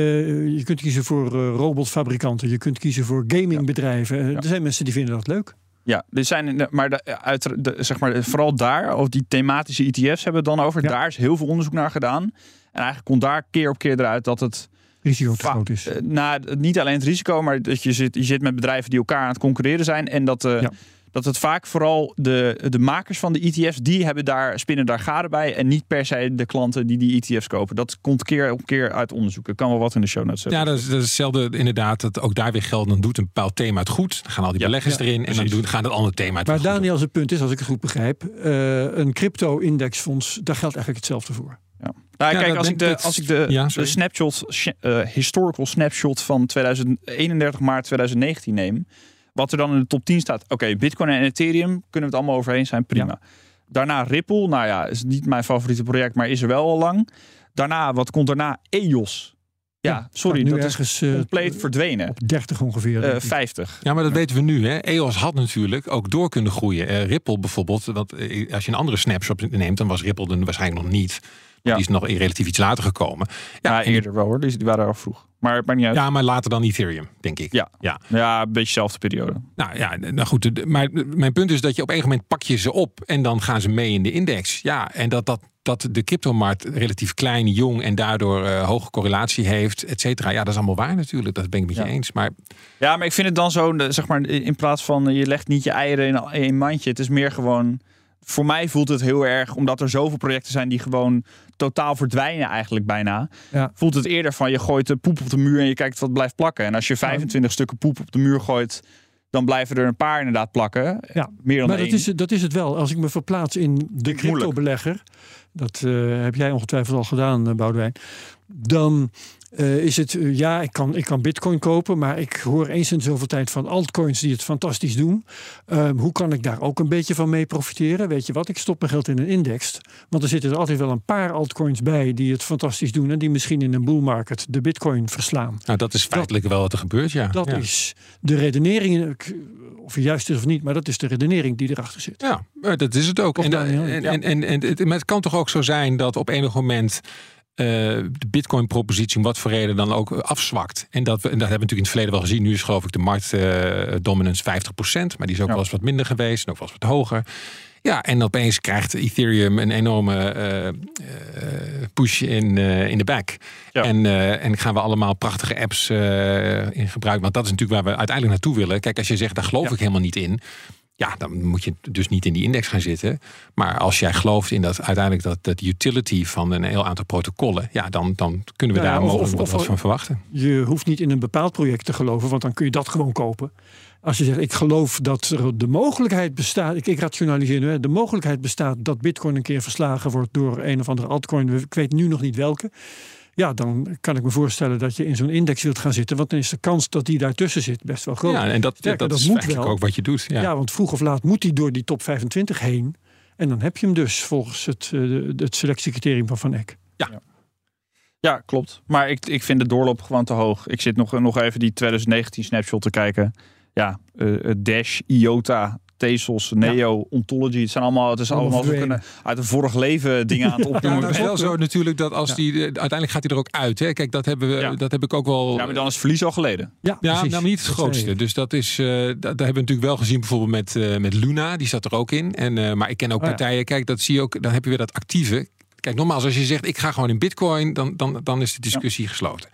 S1: je kunt kiezen voor eh, robotfabrikanten. Je kunt kiezen voor gamingbedrijven. Eh,
S3: Ja.
S1: Er zijn mensen die vinden dat leuk.
S3: Ja, er zijn, maar de, uit, de, zeg maar vooral daar, of die thematische ETF's hebben we het dan over.
S1: Ja.
S3: Daar is heel veel onderzoek naar gedaan. En eigenlijk komt daar keer op keer eruit dat het
S1: Risico te groot is.
S3: Eh, nou, niet alleen het risico, maar dat je zit, je zit met bedrijven die elkaar aan het concurreren zijn. En dat,
S1: Ja.
S3: Dat het vaak vooral de, de makers van de ETF's, die hebben daar, spinnen daar gade bij. En niet per se de klanten die die ETF's kopen. Dat komt keer op keer uit onderzoek. Ik kan wel wat in de show notes zetten.
S2: Ja, dat is, dat is hetzelfde inderdaad. Dat ook daar weer geldt. Dan doet een bepaald thema het goed. Dan gaan al die
S3: Ja,
S2: beleggers
S3: ja,
S2: erin. En dan doen, gaan het andere thema het
S1: Maar Daniel, zijn punt is, als ik het goed begrijp, eh, een crypto-indexfonds, daar geldt eigenlijk hetzelfde voor.
S3: Nou,
S2: Ja,
S3: kijk,
S2: dat
S3: als ik de,
S2: dat-
S3: als ik de,
S2: Ja,
S3: de snapshot, sh- eh, historical snapshot van 2031 maart 2019 neem, wat er dan in de top 10 staat. Oké, Bitcoin en Ethereum kunnen we het allemaal over eens zijn, prima. Daarna Ripple, nou ja, is niet mijn favoriete project, maar is er wel al lang. Daarna, wat komt daarna? EOS. Ja, sorry, dat is
S1: ergens eh,
S3: compleet verdwenen.
S1: op 30 ongeveer.
S3: Eh,
S1: denk ik.
S3: 50.
S2: Ja, maar dat weten we nu. Hè. EOS had natuurlijk ook door kunnen groeien. Eh, Ripple bijvoorbeeld, want eh, als je een andere snapshot neemt, dan was Ripple er waarschijnlijk nog niet.
S3: Ja.
S2: Die is nog relatief iets later gekomen.
S3: Ja,
S2: en-
S3: eerder wel hoor. Die, die waren er al vroeg. Maar het maakt niet uit. Ja,
S2: Ja, maar later dan Ethereum, denk ik.
S3: Ja.
S2: ja.
S3: een beetje dezelfde periode.
S2: Nou ja, nou goed. Maar mijn punt is dat je op een gegeven moment pak je ze op en dan gaan ze mee in de index. Ja, en dat, dat, dat de cryptomarkt relatief klein, jong en daardoor eh, hoge correlatie heeft, et cetera. Ja, dat is allemaal waar natuurlijk. Dat ben ik met je
S3: Ja.
S2: eens. Maar
S3: Ja, maar ik vind het dan zo, zeg maar, in plaats van eh, je legt niet je eieren in één mandje. Het is meer gewoon, voor mij voelt het heel erg, omdat er zoveel projecten zijn die gewoon totaal verdwijnen eigenlijk bijna.
S1: Ja.
S3: Voelt het eerder van je gooit de poep op de muur en je kijkt wat blijft plakken. En als je 25 stukken poep op de muur gooit, dan blijven er een paar inderdaad plakken.
S1: Ja.
S3: Meer dan
S1: Maar
S3: één.
S1: dat is, dat is het wel. Als ik me verplaats in de crypto-belegger, dat eh, heb jij ongetwijfeld al gedaan, uh, Boudewijn. Dan uh, is het, ja, ik kan, ik kan bitcoin kopen, maar ik hoor eens in zoveel tijd van altcoins die het fantastisch doen. Uh, hoe kan ik daar ook een beetje van mee profiteren? Weet je wat, ik stop mijn geld in een index. Want er zitten er altijd wel een paar altcoins bij die het fantastisch doen en die misschien in een bull market de bitcoin verslaan.
S2: Nou, dat is feitelijk wel wat er gebeurt, ja.
S1: Dat
S2: ja.
S1: is de redenering, of juist is of niet, maar dat is de redenering die erachter zit.
S2: Ja, dat is het ook. En, en, en, en, en, het, kan toch ook zo zijn dat op enig moment de Bitcoin-propositie, om wat voor reden dan ook, afzwakt. En dat, we, en dat hebben we natuurlijk in het verleden wel gezien. Nu is geloof ik de marktdominance uh, 50%, maar die is ook ja. wel eens wat minder geweest en ook wel eens wat hoger. Ja, en opeens krijgt Ethereum een enorme uh, push in, in de back. Ja. En, en gaan we allemaal prachtige apps in gebruik. Want dat is natuurlijk waar we uiteindelijk naartoe willen. Kijk, als je zegt, daar geloof ja. ik helemaal niet in. Ja, dan moet je dus niet in die index gaan zitten. Maar als jij gelooft in dat uiteindelijk dat, dat utility van een heel aantal protocollen, ja, dan, dan kunnen we ja, daar mogelijk wat, wat van verwachten.
S1: Je hoeft niet in een bepaald project te geloven, want dan kun je dat gewoon kopen. Als je zegt, ik geloof dat er de mogelijkheid bestaat, ik, ik rationaliseer nu, de mogelijkheid bestaat dat Bitcoin een keer verslagen wordt door een of andere altcoin. Ik weet nu nog niet welke. Ja, dan kan ik me voorstellen dat je in zo'n index wilt gaan zitten. Want dan is de kans dat die daartussen zit best wel groot.
S2: Ja, en dat, Sterker, dat, is moet wel. ook wat je doet. Ja.
S1: ja, want vroeg of laat moet hij door die top 25 heen. En dan heb je hem dus volgens het, uh, het selectiecriterium van Van Eck.
S3: Ja. ja. Ja, klopt. Maar ik, ik vind de doorloop gewoon te hoog. Ik zit nog, nog even die 2019 snapshot te kijken. Ja, uh, Dash, IOTA, Tezos, Neo, ja. Ontology. Het zijn allemaal, het is allemaal we kunnen uit een vorig leven dingen aan het opnoemen.
S2: Ja, het is wel zo natuurlijk dat als die uiteindelijk gaat hij er ook uit. Hè? Kijk, dat hebben we, ja. dat heb ik ook wel.
S3: Ja, maar dan is het verlies al geleden.
S2: Ja, ja nou, niet het grootste. Dus dat is, uh, dat, dat, hebben we natuurlijk wel gezien bijvoorbeeld met, uh, met Luna. Die zat er ook in. En, uh, maar ik ken ook partijen. Kijk, dat zie je ook. Dan heb je weer dat actieve. Kijk, nogmaals, als je zegt ik ga gewoon in Bitcoin, dan, dan, dan is de discussie gesloten.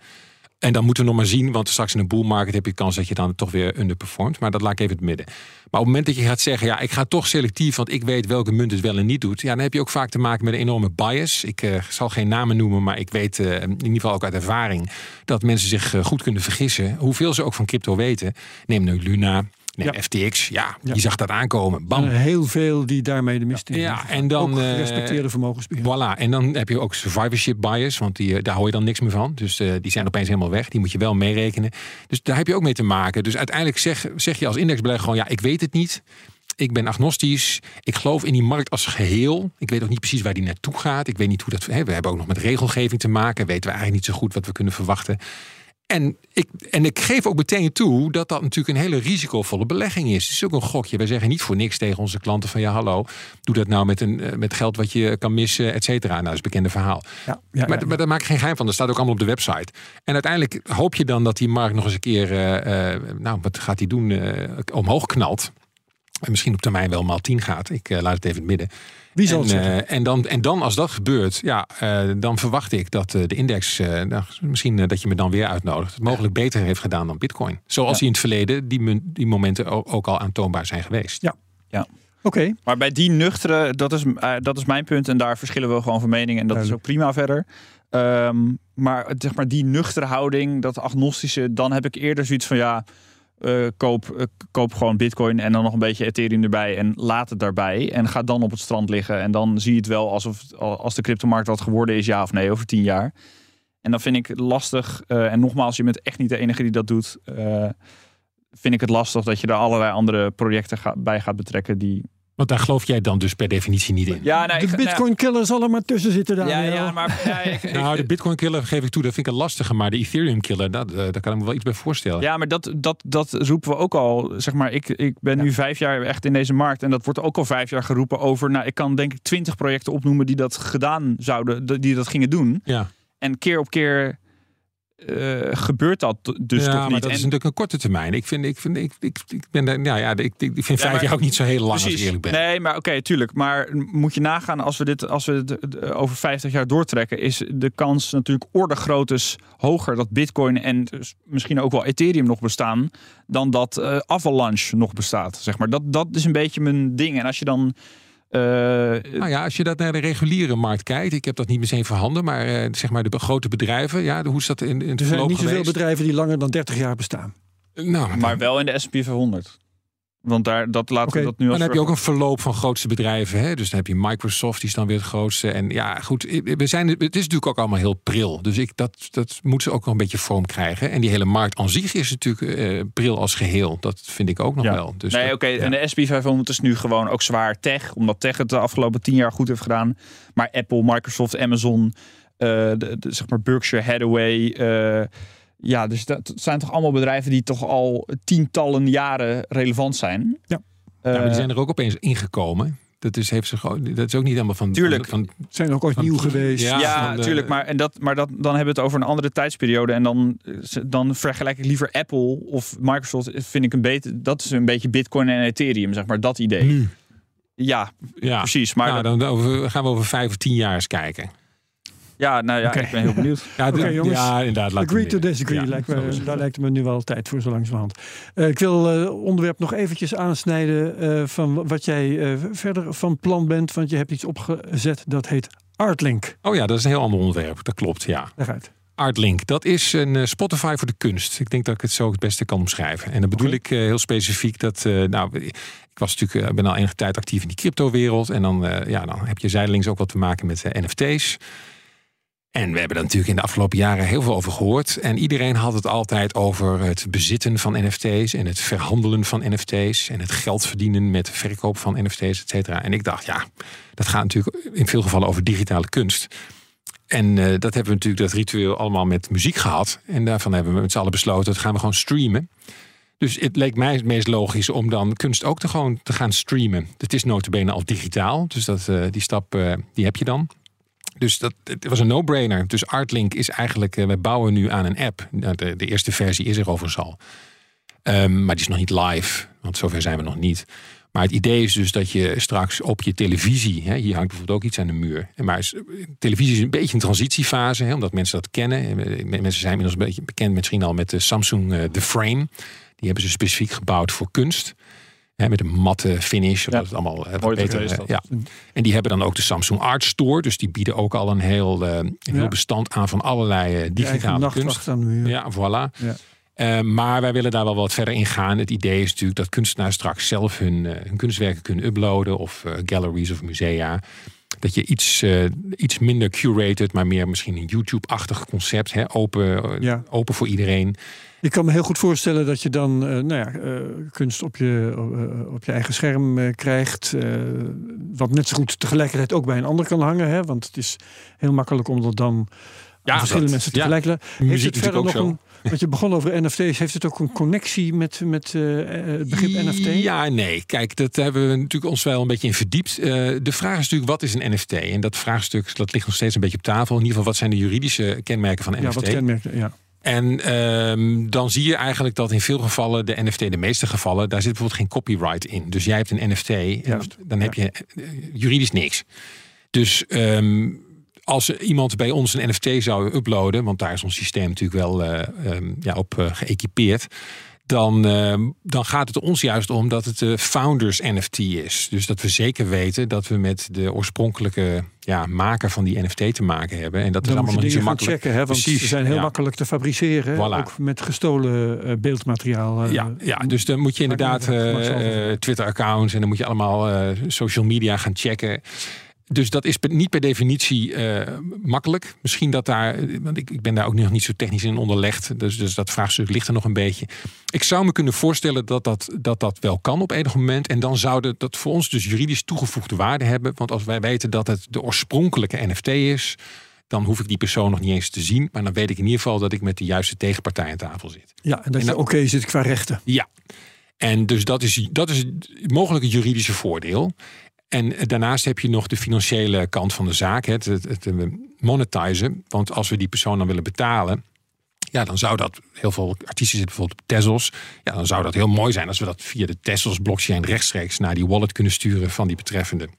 S2: En dan moeten we nog maar zien, want straks in een bull market heb je kans dat je dan toch weer underperformt. Maar dat laat ik even het midden. Maar op het moment dat je gaat zeggen, ja, ik ga toch selectief, want ik weet welke munt het wel en niet doet. Ja, dan heb je ook vaak te maken met een enorme bias. Ik uh, zal geen namen noemen, maar ik weet uh, in ieder geval ook uit ervaring dat mensen zich uh, goed kunnen vergissen. Hoeveel ze ook van crypto weten. Neem nu Luna. Nee, ja. FTX, ja, ja, je zag dat aankomen. Bam.
S1: heel veel die daarmee de mist in.
S2: Ja, en dan
S1: ook gerespecteerde vermogensbeheer.
S2: Voilà, en dan heb je ook survivorship bias, want die, daar hoor je dan niks meer van. Dus uh, die zijn opeens helemaal weg. Die moet je wel meerekenen. Dus daar heb je ook mee te maken. Dus uiteindelijk zeg, zeg je als indexbelegger gewoon, ja, ik weet het niet. Ik ben agnostisch. Ik geloof in die markt als geheel. Ik weet ook niet precies waar die naartoe gaat. Ik weet niet hoe dat. Hè, we hebben ook nog met regelgeving te maken. Weten we eigenlijk niet zo goed wat we kunnen verwachten. En ik, en ik geef ook meteen toe dat dat natuurlijk een hele risicovolle belegging is. Het is ook een gokje. Wij zeggen niet voor niks tegen onze klanten van ja, hallo, doe dat nou met, een, met geld wat je kan missen, et cetera. Nou, dat is een bekende verhaal. Ja, ja, maar, ja, maar daar maak ik geen geheim van. Dat staat ook allemaal op de website. En uiteindelijk hoop je dan dat die markt nog eens een keer, uh, uh, nou, wat gaat hij doen, uh, omhoog knalt. En misschien op termijn wel maal 10 gaat. Ik laat het even in het midden.
S1: Wie zal
S2: en,
S1: het
S2: uh, en, dan, en dan als dat gebeurt, ja, uh, dan verwacht ik dat uh, de index, nou, misschien dat je me dan weer uitnodigt, het mogelijk ja. beter heeft gedaan dan Bitcoin. Zoals ja. die in het verleden die, die momenten ook, ook, al aantoonbaar zijn geweest.
S1: Ja,
S3: ja.
S1: Oké. Okay.
S3: Maar bij die nuchtere, dat is, dat is mijn punt en daar verschillen we gewoon van mening en dat is ook prima verder. Um, maar zeg maar die nuchtere houding, dat agnostische, dan heb ik eerder zoiets van ja. Uh, koop, uh, koop gewoon bitcoin en dan nog een beetje Ethereum erbij en laat het daarbij. En ga dan op het strand liggen. En dan zie je het wel alsof als de cryptomarkt wat geworden is, ja of nee, over tien jaar. En dan vind ik lastig. Uh, en nogmaals, je bent echt niet de enige die dat doet. vind ik het lastig dat je er allerlei andere projecten bij gaat betrekken die
S2: want daar geloof jij dan dus per definitie niet in.
S1: Ja, nou, de Bitcoin killer zal er maar tussen zitten. Dan
S3: ja, ja, maar, ja, ik,
S2: nou, de Bitcoin killer geef ik toe, dat vind ik een lastige. Maar de Ethereum killer, dat, uh, daar kan ik me wel iets bij voorstellen.
S3: Ja, maar dat, dat, dat roepen we ook al. Zeg maar, ik, ik ben ja. nu vijf jaar echt in deze markt. En dat wordt ook al vijf jaar geroepen over. Nou, ik kan denk ik twintig projecten opnoemen die dat gedaan zouden, die dat gingen doen.
S2: Ja.
S3: En keer op keer uh, gebeurt dat dus
S2: ja,
S3: toch niet.
S2: Maar dat
S3: en,
S2: is natuurlijk een korte termijn. Ik vind, ik vind, ik, ik, ik ben nou ja, ik, ik vind vijf ja, jaar ook niet zo heel lang precies. als ik eerlijk ben.
S3: Nee, maar oké, okay, tuurlijk. Maar moet je nagaan als we dit, als we het over 50 jaar doortrekken, is de kans natuurlijk orde groottes hoger dat Bitcoin en dus misschien ook wel Ethereum nog bestaan, dan dat uh, Avalanche nog bestaat. Zeg maar dat, dat is een beetje mijn ding. En als je dan
S2: nou ja, als je dat naar de reguliere markt kijkt, ik heb dat niet meteen voorhanden, maar uh, zeg maar de grote bedrijven, ja, hoe is dat in, in het
S1: Er zijn niet
S2: zoveel
S1: bedrijven die langer dan 30 jaar bestaan.
S2: Nou,
S3: maar wel in de S&P 500. Want daar, dat laten we dat nu als
S2: dan heb je ook een verloop van grootste bedrijven. Hè? Dus dan heb je Microsoft, die is dan weer het grootste. En ja, goed, we zijn, het is natuurlijk ook allemaal heel pril. Dus ik, dat, dat moet ze ook nog een beetje vorm krijgen. En die hele markt aan zich is natuurlijk eh, pril als geheel. Dat vind ik ook nog
S3: Ja.
S2: wel. Dus
S3: nee, oké.
S2: ja.
S3: En de SP 500 is nu gewoon ook zwaar tech. Omdat tech het de afgelopen tien jaar goed heeft gedaan. Maar Apple, Microsoft, Amazon, eh, de, de- zeg maar Berkshire Hathaway. eh, ja, dus dat zijn toch allemaal bedrijven die toch al tientallen jaren relevant zijn.
S1: Ja.
S2: Ja, maar
S3: Eh,
S2: die zijn er ook opeens ingekomen. Dat is, heeft zich, ook- dat is ook niet helemaal van...
S3: Tuurlijk.
S2: Van,
S1: Zijn ook ooit
S2: Van-
S1: nieuw geweest.
S2: Ja,
S3: ja,
S2: de-
S3: natuurlijk. Maar, en dat, maar dat, dan hebben we het over een andere tijdsperiode. En dan, eh, dan vergelijk ik liever Apple of Microsoft. Vind ik een beetje, dat is een beetje Bitcoin en Ethereum, zeg maar. Dat idee.
S2: nu.
S3: Ja,
S2: Ja.
S3: precies. Maar
S2: nou, dan over, gaan we over vijf of tien jaar eens kijken.
S3: Ja, nou ja, ik ben heel benieuwd.
S2: Ja,
S1: jongens.
S2: inderdaad.
S1: Agree to disagree.
S2: Ja,
S1: lijkt me, daar lijkt me nu wel tijd voor zo langzamerhand. Eh ik wil het onderwerp nog eventjes aansnijden eh, van wat jij eh, verder van plan bent. Want je hebt iets opgezet dat heet Artlink.
S2: Oh ja, dat is een heel ander onderwerp. Dat klopt, ja.
S1: Daaruit.
S2: Artlink, dat is een eh, Spotify voor de kunst. Ik denk dat ik het zo het beste kan omschrijven. En dan bedoel ik eh, heel specifiek dat, eh, nou, ik was natuurlijk, eh, ben al enige tijd actief in die cryptowereld. En dan, eh, ja, dan heb je zijdelings ook wat te maken met eh, NFT's. En we hebben er natuurlijk in de afgelopen jaren heel veel over gehoord. En iedereen had het altijd over het bezitten van NFT's en het verhandelen van NFT's en het geld verdienen met verkoop van NFT's, et cetera. En ik dacht, ja, dat gaat natuurlijk in veel gevallen over digitale kunst. En eh, dat hebben we natuurlijk dat ritueel allemaal met muziek gehad. En daarvan hebben we met z'n allen besloten, dat gaan we gewoon streamen. Dus het leek mij het meest logisch om dan kunst ook te, gewoon te gaan streamen. Het is notabene al digitaal, dus dat, eh, die stap eh, die heb je dan. Dus dat, het was een no-brainer. Dus Artlink is eigenlijk, eh, we bouwen nu aan een app. Nou, De, de eerste versie is er overigens al. Ehm, maar die is nog niet live, want zover zijn we nog niet. Maar het idee is dus dat je straks op je televisie, hè, hier hangt bijvoorbeeld ook iets aan de muur. Maar is- televisie is een beetje een transitiefase, hè, omdat mensen dat kennen. Eh, Mensen zijn inmiddels een beetje bekend misschien al met de Samsung eh, The Frame. Die hebben ze specifiek gebouwd voor kunst. Hè, met een matte finish,
S3: Ja.
S2: het allemaal wat beter
S3: is dat.
S2: Ja. En die hebben dan ook de Samsung Art Store. Dus die bieden ook al een heel, eh, een heel bestand aan van allerlei eh, digitale kunst. Ja, voilà.
S1: Ja.
S2: Eh, maar wij willen daar wel wat verder in gaan. Het idee is natuurlijk dat kunstenaars straks zelf hun, hun kunstwerken kunnen uploaden. Of galleries of musea. Dat je iets, eh, iets minder curated, maar meer misschien een YouTube-achtig concept. Hè? Open,
S1: Ja.
S2: open voor iedereen.
S1: Ik kan me heel goed voorstellen dat je dan eh, nou ja, eh, kunst op je, op je eigen scherm krijgt. wat net zo goed tegelijkertijd ook bij een ander kan hangen. Hè? Want het is heel makkelijk om dat dan aan verschillende
S2: dat-
S1: mensen
S2: ja.
S1: tegelijk... Heeft
S2: Muziek
S1: het verder nog een... Want je begon over NFT's. Heeft het ook een connectie met, met eh, het begrip NFT?
S2: Ja, nee. Kijk, dat hebben we natuurlijk ons wel een beetje in verdiept. Eh, de vraag is natuurlijk, wat is een NFT? En dat vraagstuk dat ligt nog steeds een beetje op tafel. In ieder geval, wat zijn de juridische kenmerken van een
S1: Ja,
S2: NFT?
S1: wat kenmerkt. Ja.
S2: En ehm, dan zie je eigenlijk dat in veel gevallen de NFT, de meeste gevallen, daar zit bijvoorbeeld geen copyright in. Dus jij hebt een NFT, en dan heb je eh, juridisch niks. Dus ehm, als iemand bij ons een NFT zou uploaden, want daar is ons systeem natuurlijk wel eh, ehm, ja, op eh, geëquipeerd. Dan, ehm, dan gaat het ons juist om dat het de founders NFT is. Dus dat we zeker weten dat we met de oorspronkelijke ja, maker van die NFT te maken hebben. En dat is
S1: Dan moet
S2: allemaal niet zo makkelijk.
S1: checken. Hè? Want
S2: Precies,
S1: ze zijn heel
S2: ja.
S1: makkelijk te fabriceren.
S2: Voilà.
S1: Ook met gestolen eh, beeldmateriaal.
S2: Ja, ja, dus dan moet je inderdaad Twitter-accounts en dan moet je allemaal social media gaan checken. Dus dat is niet per definitie eh, makkelijk. Misschien dat daar, want ik, ik ben daar ook nog niet zo technisch in onderlegd. Dus, dus dat vraagstuk ligt er nog een beetje. Ik zou me kunnen voorstellen dat dat, dat, dat wel kan op enig moment. En dan zou dat- voor ons dus juridisch toegevoegde waarde hebben. Want als wij weten dat het de oorspronkelijke NFT is, dan hoef ik die persoon nog niet eens te zien. Maar dan weet ik in ieder geval dat ik met de juiste tegenpartij aan tafel zit.
S1: Ja, en dat
S2: En
S1: je
S2: dan-
S1: oké zit qua rechten.
S2: Ja, en dus dat is, dat is mogelijk het juridische voordeel. En daarnaast heb je nog de financiële kant van de zaak, het, het, eh, monetizen. Want als we die persoon dan willen betalen, ja, dan zou dat, heel veel artiesten zitten bijvoorbeeld op Tezos. Ja, dan zou dat heel mooi zijn als we dat via de Tezos blockchain rechtstreeks naar die wallet kunnen sturen van die betreffende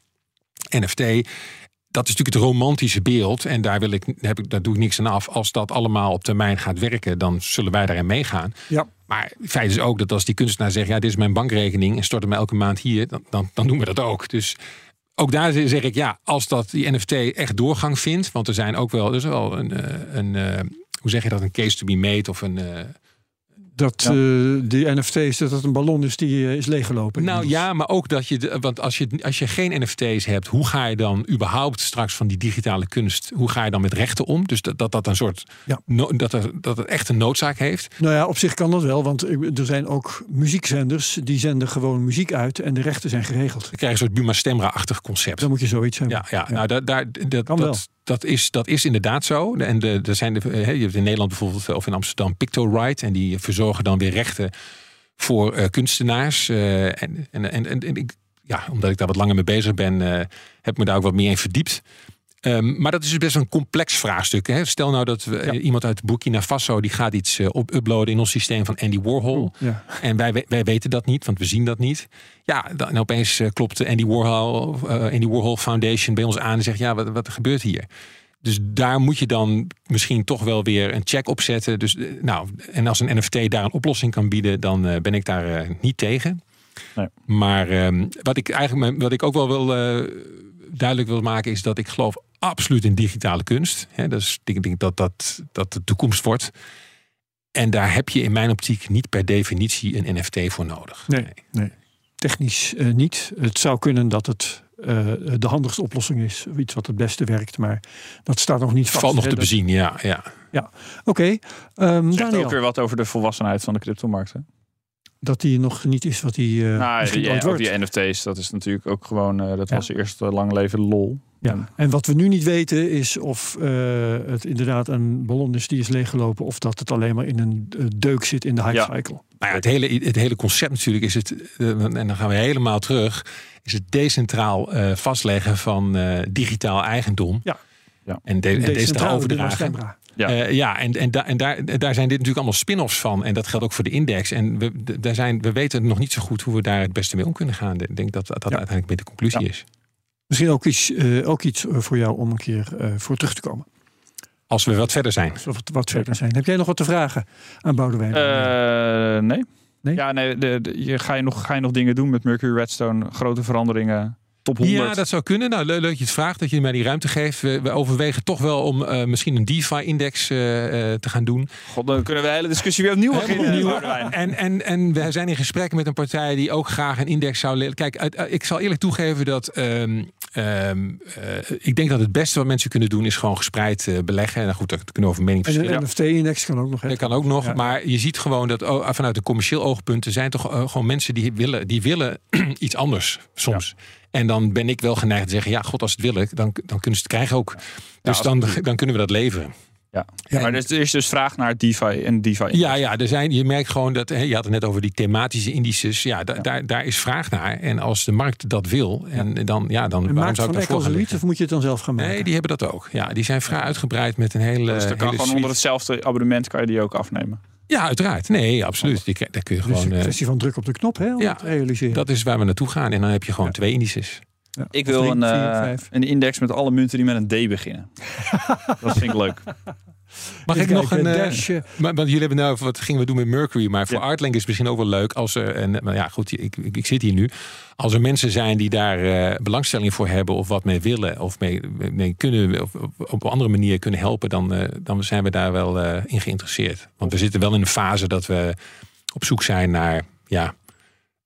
S2: NFT. Dat is natuurlijk het romantische beeld. En daar, wil ik, heb ik, daar doe ik niks aan af. Als dat allemaal op termijn gaat werken, dan zullen wij daarin meegaan.
S1: Ja.
S2: Maar het feit is ook dat als die kunstenaar zegt: ja, dit is mijn bankrekening en stort hem elke maand hier, dan, dan, dan doen we dat ook. Dus ook daar zeg ik ja, als dat die NFT echt doorgang vindt, want er zijn ook wel, er is wel een, eh, een eh, hoe zeg je dat, een case to be made of een.
S1: Dat
S3: Ja.
S1: eh, die NFT's, dat het een ballon is die eh, is leeggelopen.
S2: Nou ja, maar ook dat je, de- want als je, als je geen NFT's hebt, hoe ga je dan überhaupt straks van die digitale kunst, hoe ga je dan met rechten om? Dus dat dat, dat een soort,
S1: Ja.
S2: no- dat, er, dat het echt een noodzaak heeft.
S1: Nou ja, op zich kan dat wel, want er zijn ook muziekzenders die zenden gewoon muziek uit en de rechten zijn geregeld.
S2: Dan krijg je een soort Buma Stemra-achtig concept.
S1: Dan moet je zoiets hebben.
S2: Ja, ja, nou, dat, daar, dat,
S1: Kan wel.
S2: Dat, is, dat is inderdaad zo. En er zijn de, hè, je hebt in Nederland bijvoorbeeld, of in Amsterdam, PictoRite. En die verzorgen dan weer rechten voor eh, kunstenaars. Eh, en, en, en, en, ik, ja, omdat ik daar wat langer mee bezig ben, eh, heb me daar ook wat meer in verdiept. Ehm, maar dat is dus best een complex vraagstuk. Hè? Stel nou dat we,
S1: Ja.
S2: iemand uit Burkina Faso die gaat iets eh, op uploaden in ons systeem van Andy Warhol.
S1: Ja.
S2: En wij, wij weten dat niet, want we zien dat niet. Ja, dan opeens eh, klopt de Andy Warhol, eh, Andy Warhol Foundation bij ons aan en zegt: Ja, wat, wat gebeurt hier? Dus daar moet je dan misschien toch wel weer een check op zetten. Dus, eh, nou, en als een NFT daar een oplossing kan bieden, dan eh, ben ik daar eh, niet tegen.
S3: Nee.
S2: Maar ehm, wat ik eigenlijk wat ik ook wel wil eh, duidelijk wil maken, is dat ik geloof absoluut in digitale kunst. Hè, dus ik denk dat dat, dat de toekomst wordt. En daar heb je in mijn optiek niet per definitie een NFT voor nodig.
S1: Nee, nee. technisch eh, niet. Het zou kunnen dat het eh, de handigste oplossing is. Iets wat het beste werkt, maar dat staat nog niet
S2: Het
S1: vast.
S2: valt nog
S1: hè.
S2: te
S1: Dat-
S2: bezien, ja. ja.
S1: Oké, ehm,
S3: Zegt ook weer wat over de volwassenheid van de cryptomarkt. Hè?
S1: dat die nog niet is wat die eh
S3: nou,
S1: misschien
S3: die,
S1: ooit
S3: ook
S1: wordt.
S3: die NFT's, dat is natuurlijk ook gewoon, eh, dat
S1: Ja.
S3: was eerst eh, lang leven lol.
S1: Ja. En wat we nu niet weten is of eh, het inderdaad een ballon is die is leeggelopen of dat het alleen maar in een eh, deuk zit in de hype
S3: Ja.
S1: cycle.
S2: Nou ja, het, hele, het hele concept natuurlijk is het, eh, en dan gaan we helemaal terug, is het decentraal eh, vastleggen van eh, digitaal eigendom.
S1: Ja.
S3: Ja.
S2: En, de, en
S1: Decentrale
S2: overdragen.
S3: Ja.
S2: Ja, ja en, en, da- en daar, daar zijn dit natuurlijk allemaal spin-offs van. En dat geldt ook voor de index. En we, daar zijn, we weten nog niet zo goed hoe we daar het beste mee om kunnen gaan. Ik denk dat dat
S1: Ja.
S2: uiteindelijk met de conclusie
S3: Ja.
S2: is.
S1: Misschien ook iets, eh, ook iets eh, voor jou om een keer eh, voor terug te komen.
S2: Als we wat verder zijn.
S1: Als we wat, wat verder zijn. Heb jij nog wat te vragen aan Boudewijn?
S3: Eh, nee.
S1: Nee?
S3: Ja, nee. De, de- je, ga, je nog, ga je nog dingen doen met Mercury Redstone? Grote veranderingen? Top 100?
S2: Ja, dat zou kunnen. Nou, le- leuk dat je het vraagt, dat je mij die ruimte geeft. We, we overwegen toch wel om eh, misschien een DeFi-index eh, eh, te gaan doen.
S3: God, dan kunnen we de hele discussie weer opnieuw beginnen.
S2: opnieuw. En, en, en we zijn in gesprek met een partij die ook graag een index zou leren. Kijk, uit- ik zal eerlijk toegeven dat ehm, ehm, eh, ik denk dat het beste wat mensen kunnen doen is gewoon gespreid eh, beleggen. En goed, daar kunnen we over mening
S1: en
S2: verschillen.
S1: een NFT-index kan ook nog. hè?
S2: Dat kan ook nog,
S1: Ja.
S2: maar je ziet gewoon dat oh, vanuit een commercieel oogpunt er zijn toch eh, gewoon mensen die willen, die willen iets anders soms. En dan ben ik wel geneigd te zeggen, ja, god, als het willen, dan, dan kunnen ze het krijgen ook. Dus dan, dan kunnen we dat leveren.
S3: Ja.
S1: Ja.
S3: Maar er is, er is dus vraag naar DeFi en DeFi.
S2: Ja, ja, er zijn, je merkt gewoon dat, hè, je had het net over die thematische indices. Ja, da-
S3: Ja.
S2: Daar, daar is vraag naar. En als de markt dat wil, en dan, ja, dan
S1: En
S2: waarom
S1: maakt
S2: zou ik daarvoor gaan liggen?
S1: of moet je het dan zelf gaan maken?
S2: Nee, die hebben dat ook. Ja, die zijn vrij uitgebreid met een hele.
S3: Dus dan kan
S2: hele
S3: gewoon onder hetzelfde abonnement kan je die ook afnemen.
S2: Ja, uiteraard. Nee, absoluut. Die, daar kun je
S1: Dus
S2: gewoon.
S1: een
S2: eh,
S1: kwestie van druk op de knop hè, om
S2: ja,
S1: te realiseren.
S2: dat is waar we naartoe gaan. En dan heb je gewoon
S1: Ja.
S2: twee indices.
S1: Ja.
S3: Ik wil
S1: drie,
S3: een,
S1: vier,
S3: eh, een index met alle munten die met een D beginnen. dat vind ik leuk.
S2: Mag ik nog een. eh,
S1: Dash, eh,
S2: maar, want jullie hebben nou, wat gingen we doen met Mercury? Maar voor
S3: Ja.
S2: Artlink is het misschien ook wel leuk als er. En, maar ja, goed, ik, ik, ik zit hier nu. Als er mensen zijn die daar eh, belangstelling voor hebben of wat mee willen of mee, mee kunnen of op, op een andere manier kunnen helpen, dan, eh, dan zijn we daar wel eh, in geïnteresseerd. Want we zitten wel in een fase dat we op zoek zijn naar ja,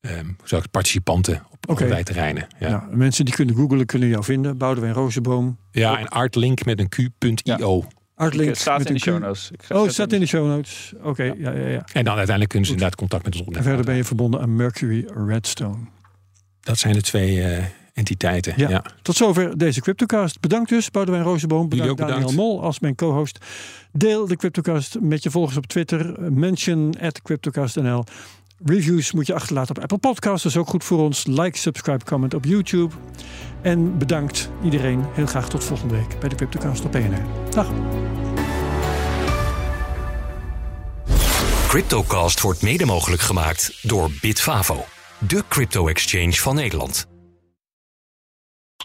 S2: ehm, hoe zou ik, participanten op allerlei terreinen. Ja. Ja.
S1: nou, mensen die kunnen googlen kunnen jou vinden. Boudewijn Rozenboom.
S2: en Artlink met een q.io.
S1: Artlink
S3: het staat
S1: met
S3: in de
S1: een
S3: show notes.
S1: Oh, het staat in de show notes. Oké, ja. Ja, ja,
S2: En dan uiteindelijk kunnen ze inderdaad contact met ons
S1: En
S2: opnemen.
S1: verder ben je verbonden aan Mercury Redstone.
S2: Dat zijn de twee eh, entiteiten.
S1: Ja.
S2: ja.
S1: Tot zover deze CryptoCast. Bedankt dus, Boudewijn Rozenboom.
S2: Jullie
S1: Bedankt
S2: ook
S1: Daniel
S2: bedankt.
S1: Mol als mijn co-host. Deel de CryptoCast met je volgers op Twitter. Mention at CryptoCastNL. Reviews moet je achterlaten op Apple Podcasts. Dat is ook goed voor ons. Like, subscribe, comment op YouTube. En bedankt iedereen. Heel graag tot volgende week bij de CryptoCast op PNR. Dag.
S4: Cryptocast wordt mede mogelijk gemaakt door Bitfavo, de crypto-exchange van Nederland.